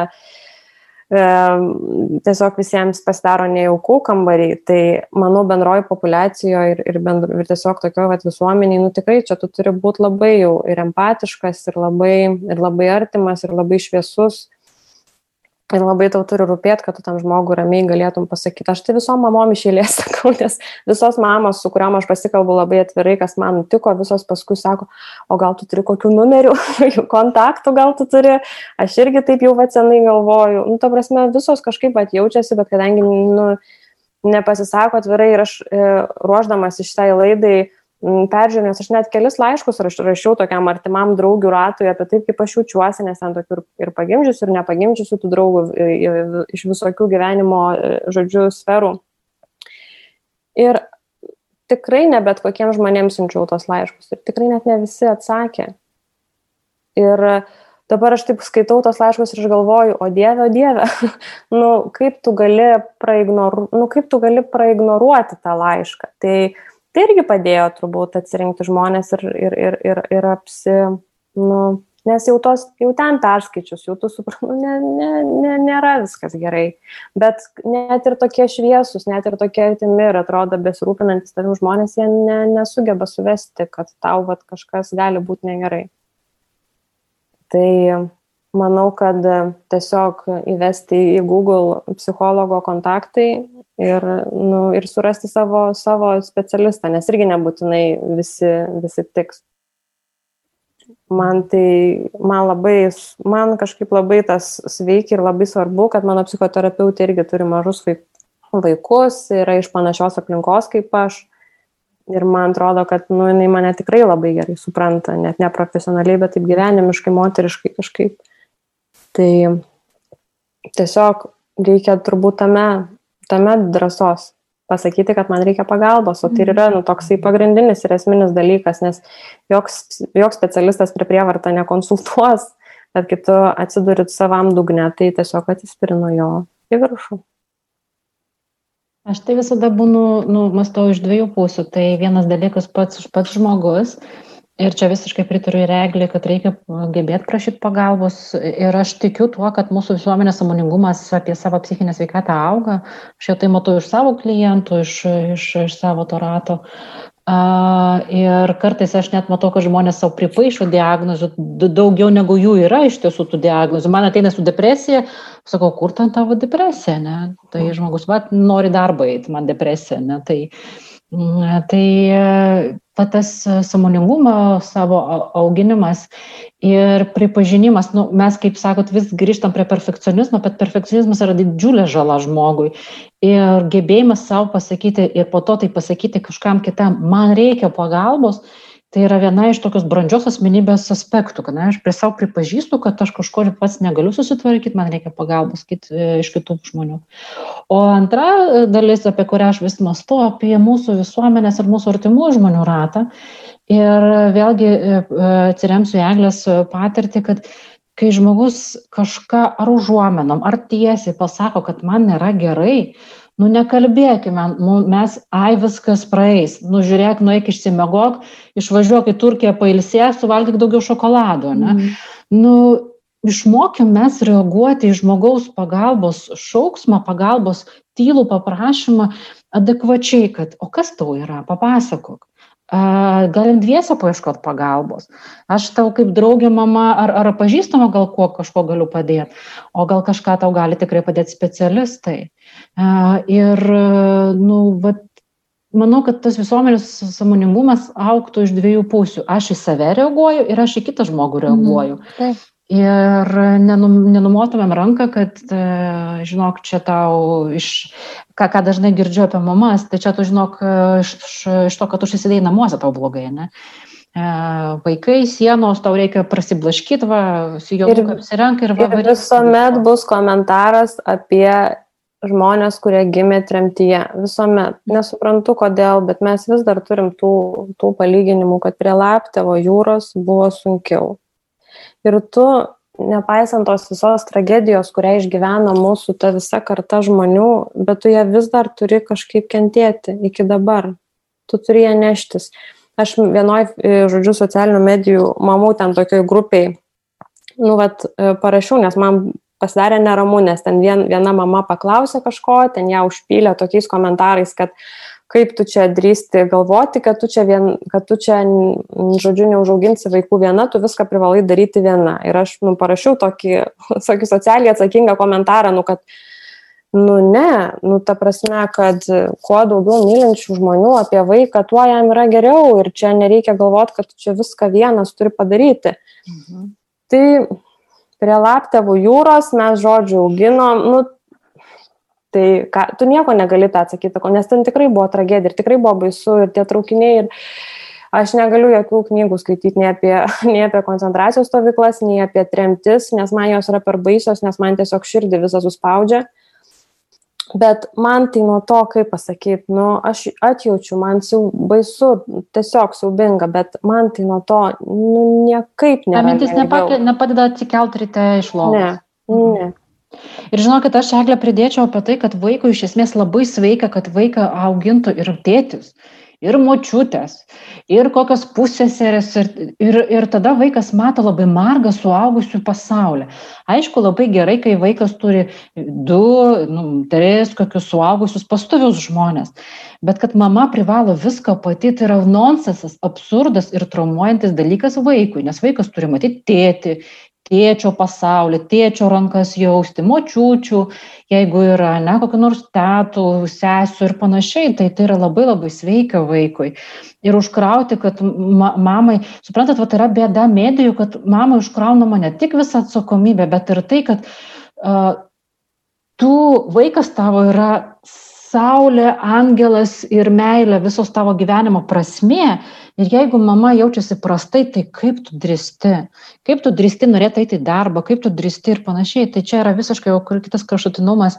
tiesiog visiems pasidaro nejaukų kambariai, tai manau bendroji populiacijoje ir, ir, bendro, ir tiesiog tokio vat, visuomeniai, nu tikrai čia tu turi būti labai jau ir empatiškas, ir labai, ir labai artimas, ir labai šviesus, Ir labai tau turi rūpėti, kad tu tam žmogui ramiai galėtum pasakyti. Aš tai visom mamom iš eilės sakau, nes visos mamos, su kuriuom aš pasikalbu labai atvirai, kas man nutiko, visos paskui sako, o gal tu turi kokių numerių, kontaktų gal tu turi. Aš irgi taip jau vacenai galvoju. Nu, ta prasme, visos kažkaip atjaučiasi, bet kadangi nu, nepasisako atvirai ir aš e, ruoždamas iš tai laidai, peržiūrėjau, nes aš net kelis laiškus rašiau tokiam artimam draugių ratui apie tai, kaip aš jaučiuosi, nes ten tokių ir pagimdžiusių, ir nepagimdžiusių tų draugų iš visokių gyvenimo, e, žodžiu, sferų. Ir tikrai ne bet kokiems žmonėms siunčiau tos laiškus ir tikrai net ne visi atsakė. Ir dabar aš taip skaitau tos laiškus ir aš galvoju, o Dieve, o Dieve, nu, kaip tu gali, praignoru, nu, kaip tu gali praignoruoti tą laišką. Tai tai irgi padėjo turbūt atsirinkti žmonės ir, ir, ir, ir, ir apsi, nu, nes jau, tos, jau ten perskaičius, jau tu suprantu, ne, ne, ne, nėra viskas gerai. Bet net ir tokie šviesus, net ir tokie artimi ir atrodo besirūpinantis tavim žmonės, jie ne, nesugeba suvesti, kad tau vat, kažkas gali būti negerai. Tai manau, kad tiesiog įvesti į Google psichologo kontaktai ir, nu, ir surasti savo, savo specialistą, nes irgi nebūtinai visi, visi tiks. Man tai, man labai, man kažkaip labai tas sveikia ir labai svarbu, kad mano psichoterapeutė irgi turi mažus vaikus, yra iš panašios aplinkos kaip aš. Ir man atrodo, kad nu, jinai mane tikrai labai gerai supranta, net ne profesionaliai, bet taip gyvenimiškai, moteriškai kažkaip. Tai tiesiog reikia turbūt tame tame drąsos pasakyti, kad man reikia pagalbos, o tai yra nu, toksai pagrindinis ir esminis dalykas, nes joks, joks specialistas prie prievartą nekonsultuos, bet kai tu atsidurit savam dugne, tai tiesiog atsispiri nuo jo į viršų. Aš tai visada būnu, nu, mastau iš dviejų pusių. Tai vienas dalykas pats, pats žmogus, Ir čia visiškai pritariu į reglį, kad reikia gebėti prašyti pagalbos. Ir aš tikiu tuo, kad mūsų visuomenės samoningumas apie savo psichinę sveikatą auga. Aš jau tai matau iš savo klientų, iš, iš, iš savo to rato. Uh, ir kartais aš net matau, kad žmonės savo pripaišo diagnozių, daugiau negu jų yra iš tiesų tų diagnozių. Man ateina su depresija, sakau, kur ten tavo depresija, ne? Tai žmogus, va, nori darbą eiti, man depresija, ne? Tai, tai va tas e, samoningumo savo auginimas ir pripažinimas, nu, mes, kaip sakot, vis grįžtam prie perfekcionizmo, bet perfekcionizmas yra didžiulė žala žmogui. Ir gebėjimas savo pasakyti ir po to tai pasakyti kažkam kitam, man reikia pagalbos, tai yra viena iš tokios brandžios asmenybės aspektų, kad na, aš prie savo pripažįstu, kad aš kažko pats negaliu susitvarkyti, man reikia pagalbos kit, e, iš kitų žmonių. O antra e, dalis, apie kurią aš vis mastu, apie mūsų visuomenės ir mūsų artimų žmonių ratą. Ir vėlgi e, atsiremsiu į Eglės patirtį, kad kai žmogus kažką ar užuomenom, ar tiesiai pasako, kad man nėra gerai, nu nekalbėkime, nu, mes, ai viskas praeis, nu žiūrėk, nueik išsimegok, išvažiuok į Turkiją pailsės, suvalgyk daugiau šokolado, ne? Mm. Nu, išmokim mes reaguoti į žmogaus pagalbos šauksmą, pagalbos tylų paprašymą adekvačiai, kad, o kas tau yra, papasakok. Galim dviesą paieškoti pagalbos. Aš tau kaip draugė mama ar, ar pažįstama gal kuo kažko galiu padėti, o gal kažką tau gali tikrai padėti specialistai. Ir, nu, vat, manau, kad tas visuomenės samoningumas auktų iš dviejų pusių. Aš į save reaguoju ir aš į kitą žmogų reaguoju. Mm, taip. Ir nenum, nenumotumėm ranką, kad, e, žinok, čia tau iš, ką, ką dažnai girdžiu apie mamas, tai čia tu žinok, e, iš, iš to, kad tu užsisidėjai namuose tau blogai, ne? E, vaikai, sienos, tau reikia prasiblaškyti, va, su juo apsirenk ir va. Ir visuomet bus komentaras apie žmonės, kurie gimė tremtyje. Visuomet. Nesuprantu kodėl, bet mes vis dar turim tų, tų palyginimų, kad prie Laptevo jūros buvo sunkiau. Ir tu, nepaisant tos visos tragedijos, kurią išgyvena mūsų ta visa karta žmonių, bet tu ją vis dar turi kažkaip kentėti iki dabar. Tu turi ją neštis. Aš vienoj, e, žodžiu, socialinių medijų mamų ten tokioj grupiai, nu, vat, e, parašiau, nes man pasidarė neramu, nes ten vien, viena mama paklausė kažko, ten ją užpylė tokiais komentarais, kad kaip tu čia drįsti galvoti, kad tu čia, vien, kad tu čia žodžiu, neužauginsi vaikų viena, tu viską privalai daryti viena. Ir aš nu, parašiau tokį, tokį socialiai atsakingą komentarą, nu, kad Nu ne, nu ta prasme, kad kuo daugiau mylinčių žmonių apie vaiką, tuo jam yra geriau ir čia nereikia galvoti, kad čia viską vienas turi padaryti. Mhm. Tai prie laptevų jūros mes žodžiu auginom, nu, tai ką, tu nieko negali tą atsakyti, nes ten tikrai buvo tragedija ir tikrai buvo baisu ir tie traukiniai ir aš negaliu jokių knygų skaityti nei apie, nei apie koncentracijos stovyklas, nei apie tremtis, nes man jos yra per baisios, nes man tiesiog širdį visą suspaudžia. Mhm bet man tai nuo to, kaip pasakyti, nu, aš atjaučiu, man siau, baisu, tiesiog siaubinga, bet man tai nuo to nu, niekaip nėra. Ta mintis nepake, nepadeda atsikelti ryte iš lovos. Ne, ne. Ir žinokit, aš eglę pridėčiau apie tai, kad vaikui iš esmės labai sveika, kad vaiką augintų ir tėtis ir močiutės, ir kokios pusėserės, ir, ir, ir tada vaikas mato labai margą suaugusių pasaulį. Aišku, labai gerai, kai vaikas turi du, nu, tris kokius suaugusius pastovius žmonės, bet kad mama privalo viską pati, tai yra nonsensas, absurdas ir traumuojantis dalykas vaikui, nes vaikas turi matyti tėti, tėčio pasaulį, tėčio rankas jausti, močiučių, jeigu yra, ne, kokiu nors tėtų, sesijų ir panašiai, tai tai yra labai labai sveika vaikui. Ir užkrauti, kad ma mamai, suprantat, va, tai yra bėda medijų, kad mamai užkraunama ne tik visą atsakomybę, bet ir tai, kad uh, tu vaikas tavo yra saulė, angelas ir meilė, visos tavo gyvenimo prasmė, Ir jeigu mama jaučiasi prastai, tai kaip tu drįsti? Kaip tu drįsti norėti eiti į darbą, kaip tu drįsti ir panašiai. Tai čia yra visiškai jau kitas kraštutinumas,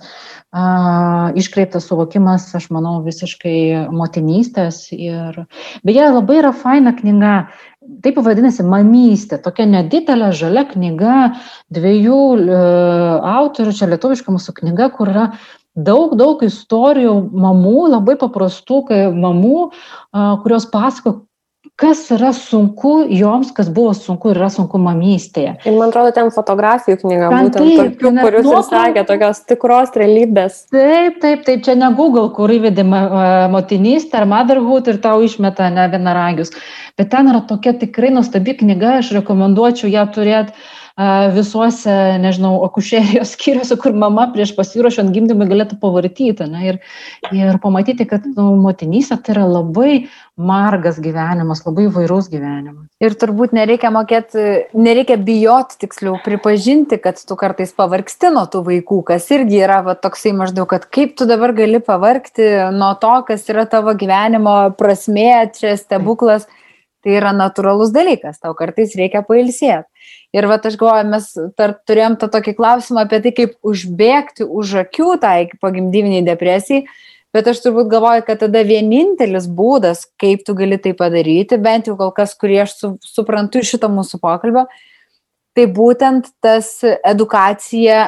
iškreiptas suvokimas, aš manau, visiškai motinystės. Ir... Beje, labai yra faina knyga. Taip vadinasi mamystė, tokia nedidelė žalia knyga dviejų e, autorių, čia lietuviška mūsų knyga, kur yra daug, daug istorijų mamų, labai paprastų mamų, kurios pasako, kas yra sunku joms, kas buvo sunku ir yra sunku mamystėje. Ir man atrodo, ten fotografijų knyga, ten būtent taip, tokių, kuriuos jūs sakė, tokios tikros realybės. Taip, taip, taip, čia ne Google, kur įvedė motinystę ar motherhood ir tau išmeta ne vienaragius. Bet ten yra tokia tikrai nuostabi knyga, aš rekomenduočiau ją turėti visuose, nežinau, akušerijos skyriuose, kur mama prieš pasiruošiant gimdymui galėtų pavartyti na, ir, ir pamatyti, kad nu, motinysė tai yra labai margas gyvenimas, labai vairus gyvenimas. Ir turbūt nereikia mokėti, nereikia bijoti tiksliau pripažinti, kad tu kartais pavargsti nuo tų vaikų, kas irgi yra va, toksai maždaug, kad kaip tu dabar gali pavargti nuo to, kas yra tavo gyvenimo prasmė, čia stebuklas. Tai yra natūralus dalykas, tau kartais reikia pailsėti. Ir va, aš galvoju, mes tar, turėjom tą tokį klausimą apie tai, kaip užbėgti už akių tai pagimdyviniai depresijai, bet aš turbūt galvoju, kad tada vienintelis būdas, kaip tu gali tai padaryti, bent jau kol kas, kurį aš su, suprantu iš šito mūsų pokalbio, tai būtent tas edukacija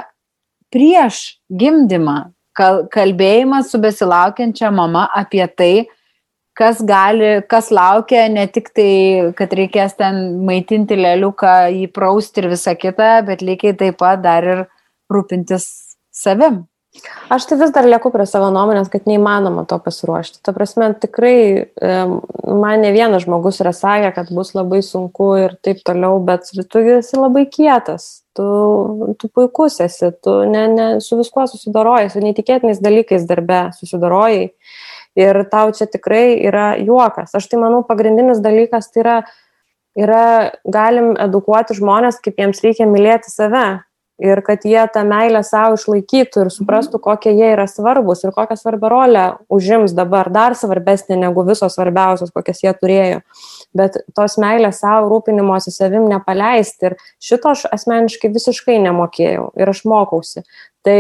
prieš gimdymą, kalbėjimas su besilaukiančia mama apie tai, kas gali, kas laukia, ne tik tai, kad reikės ten maitinti lėliuką, jį prausti ir visą kitą, bet lygiai taip pat dar ir rūpintis savim. Aš tai vis dar lieku prie savo nuomonės, kad neįmanoma to pasiruošti. Ta prasme, tikrai man ne vienas žmogus yra sakę, kad bus labai sunku ir taip toliau, bet tu esi labai kietas, tu, tu puikus esi, tu ne, ne, su viskuo susidoroji, su neįtikėtinais dalykais darbe susidoroji ir tau čia tikrai yra juokas. Aš tai manau, pagrindinis dalykas tai yra, yra galim edukuoti žmonės, kaip jiems reikia mylėti save ir kad jie tą meilę savo išlaikytų ir suprastų, kokie jie yra svarbus ir kokią svarbią rolę užims dabar, dar svarbesnė negu visos svarbiausios, kokias jie turėjo. Bet tos meilės savo rūpinimosi savim nepaleisti ir šito aš asmeniškai visiškai nemokėjau ir aš mokausi. Tai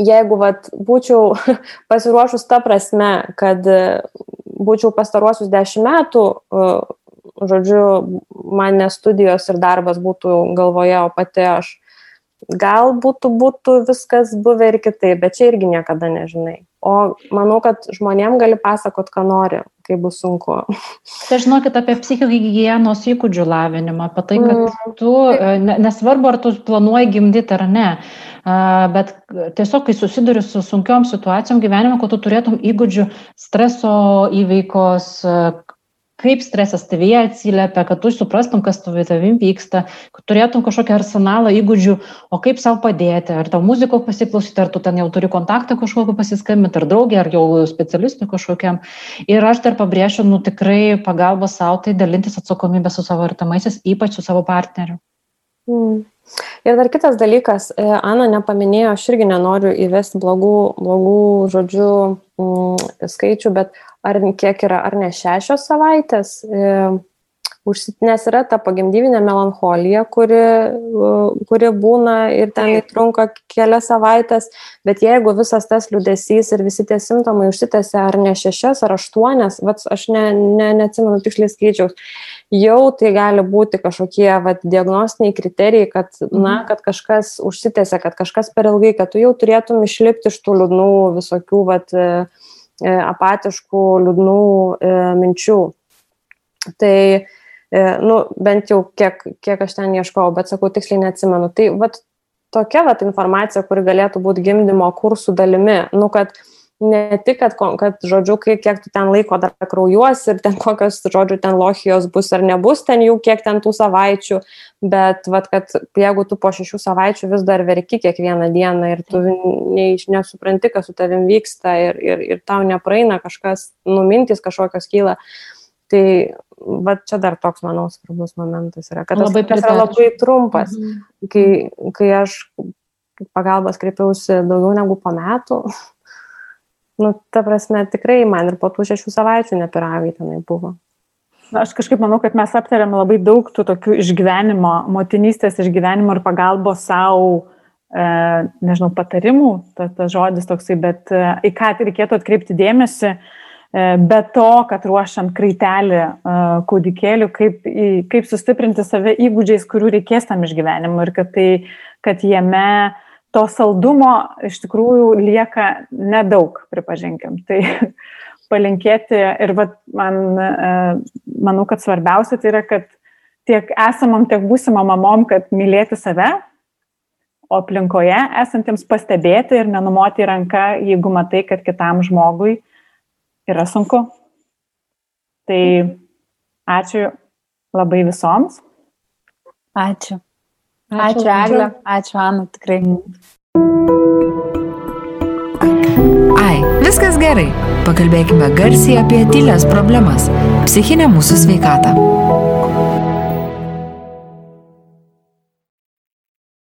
jeigu vat, būčiau pasiruošus tą prasme, kad būčiau pastaruosius dešimt metų, žodžiu, man ne studijos ir darbas būtų galvoje, o pati aš, gal būtų, būtų viskas buvę ir kitaip, bet čia irgi niekada nežinai. O manau, kad žmonėm gali pasakot, ką nori, kai bus sunku. Tai žinokit apie psichogygienos įgūdžių lavinimą, apie tai, kad mm. tu, nesvarbu, ar tu planuoji gimdyti ar ne, bet tiesiog, kai susiduri su sunkiom situacijom gyvenime, kad tu turėtum įgūdžių streso įveikos, kaip stresas tavyje atsiliepia, kad tu suprastum, kas tu tavim vyksta, kad turėtum kažkokią arsenalą įgūdžių, o kaip savo padėti, ar tau muziko pasiklausyti, ar tu ten jau turi kontaktą kažkokį pasiskambinti, ar draugį, ar jau specialistui kažkokiam. Ir aš dar pabrėšiu, nu tikrai pagalba savo tai dalintis atsakomybę su savo artimaisiais, ypač su savo partneriu. Mm. Ir dar kitas dalykas, e, Ana nepaminėjo, aš irgi nenoriu įvesti blogų, blogų žodžių mm, skaičių, bet ar kiek yra, ar ne šešios savaitės, e, nes yra ta pagimdyvinė melancholija, kuri, kuri būna ir ten trunka kelias savaitės, bet jeigu visas tas liudesys ir visi tie simptomai užsitęsia ar ne šešias ar aštuonias, vat, aš ne, ne, neatsimenu tiksliai skaičiaus, jau tai gali būti kažkokie vat, diagnostiniai kriterijai, kad, na, mhm. kad kažkas užsitęsia, kad kažkas per ilgai, kad tu jau turėtum išlipti iš tų liūdnų visokių vat, uh, apatiškų, liūdnų e, minčių. Tai, e, nu, bent jau kiek, kiek aš ten ieškojau, bet sakau, tiksliai neatsimenu. Tai vat, tokia vat, informacija, kuri galėtų būti gimdymo kursų dalimi, nu, kad ne tik, kad, kad žodžiu, kai, kiek tu ten laiko dar kraujuos ir ten kokios, žodžiu, ten lochijos bus ar nebus ten jų, kiek ten tų savaičių, bet, vat, kad jeigu tu po šešių savaičių vis dar verki kiekvieną dieną ir tu ne, nesupranti, kas su tavim vyksta ir, ir, ir tau nepraeina kažkas, numintis kažkokios kyla, tai va čia dar toks, manau, svarbus momentas yra, kad labai tas yra labai trumpas, mhm. kai, kai aš pagalbos kreipiausi daugiau negu po metų, nu, ta prasme, tikrai man ir po tų šešių savaičių nepiragai tenai buvo. Na, aš kažkaip manau, kad mes aptarėm labai daug tų tokių išgyvenimo, motinystės išgyvenimo ir pagalbos savo, e, nežinau, patarimų, tas ta žodis toksai, bet e, į ką tai reikėtų atkreipti dėmesį, e, be to, kad ruošiant kraitelį e, kūdikėlių, kaip, į, kaip sustiprinti save įgūdžiais, kurių reikės tam išgyvenimui ir kad, tai, kad jame e, to saldumo iš tikrųjų lieka nedaug, pripažinkim. Tai palinkėti ir vat, man, e, manau, kad svarbiausia tai yra, kad tiek esamam, tiek būsimam mamom, kad mylėti save, o aplinkoje esantiems pastebėti ir nenumoti ranką, jeigu matai, kad kitam žmogui yra sunku. Tai ačiū labai visoms. Ačiū. Ačiū, ačiū Eglė, ačiū Anu, tikrai. Ai, viskas gerai. Pakalbėkime garsiai apie tylės problemas - psichinę mūsų sveikatą.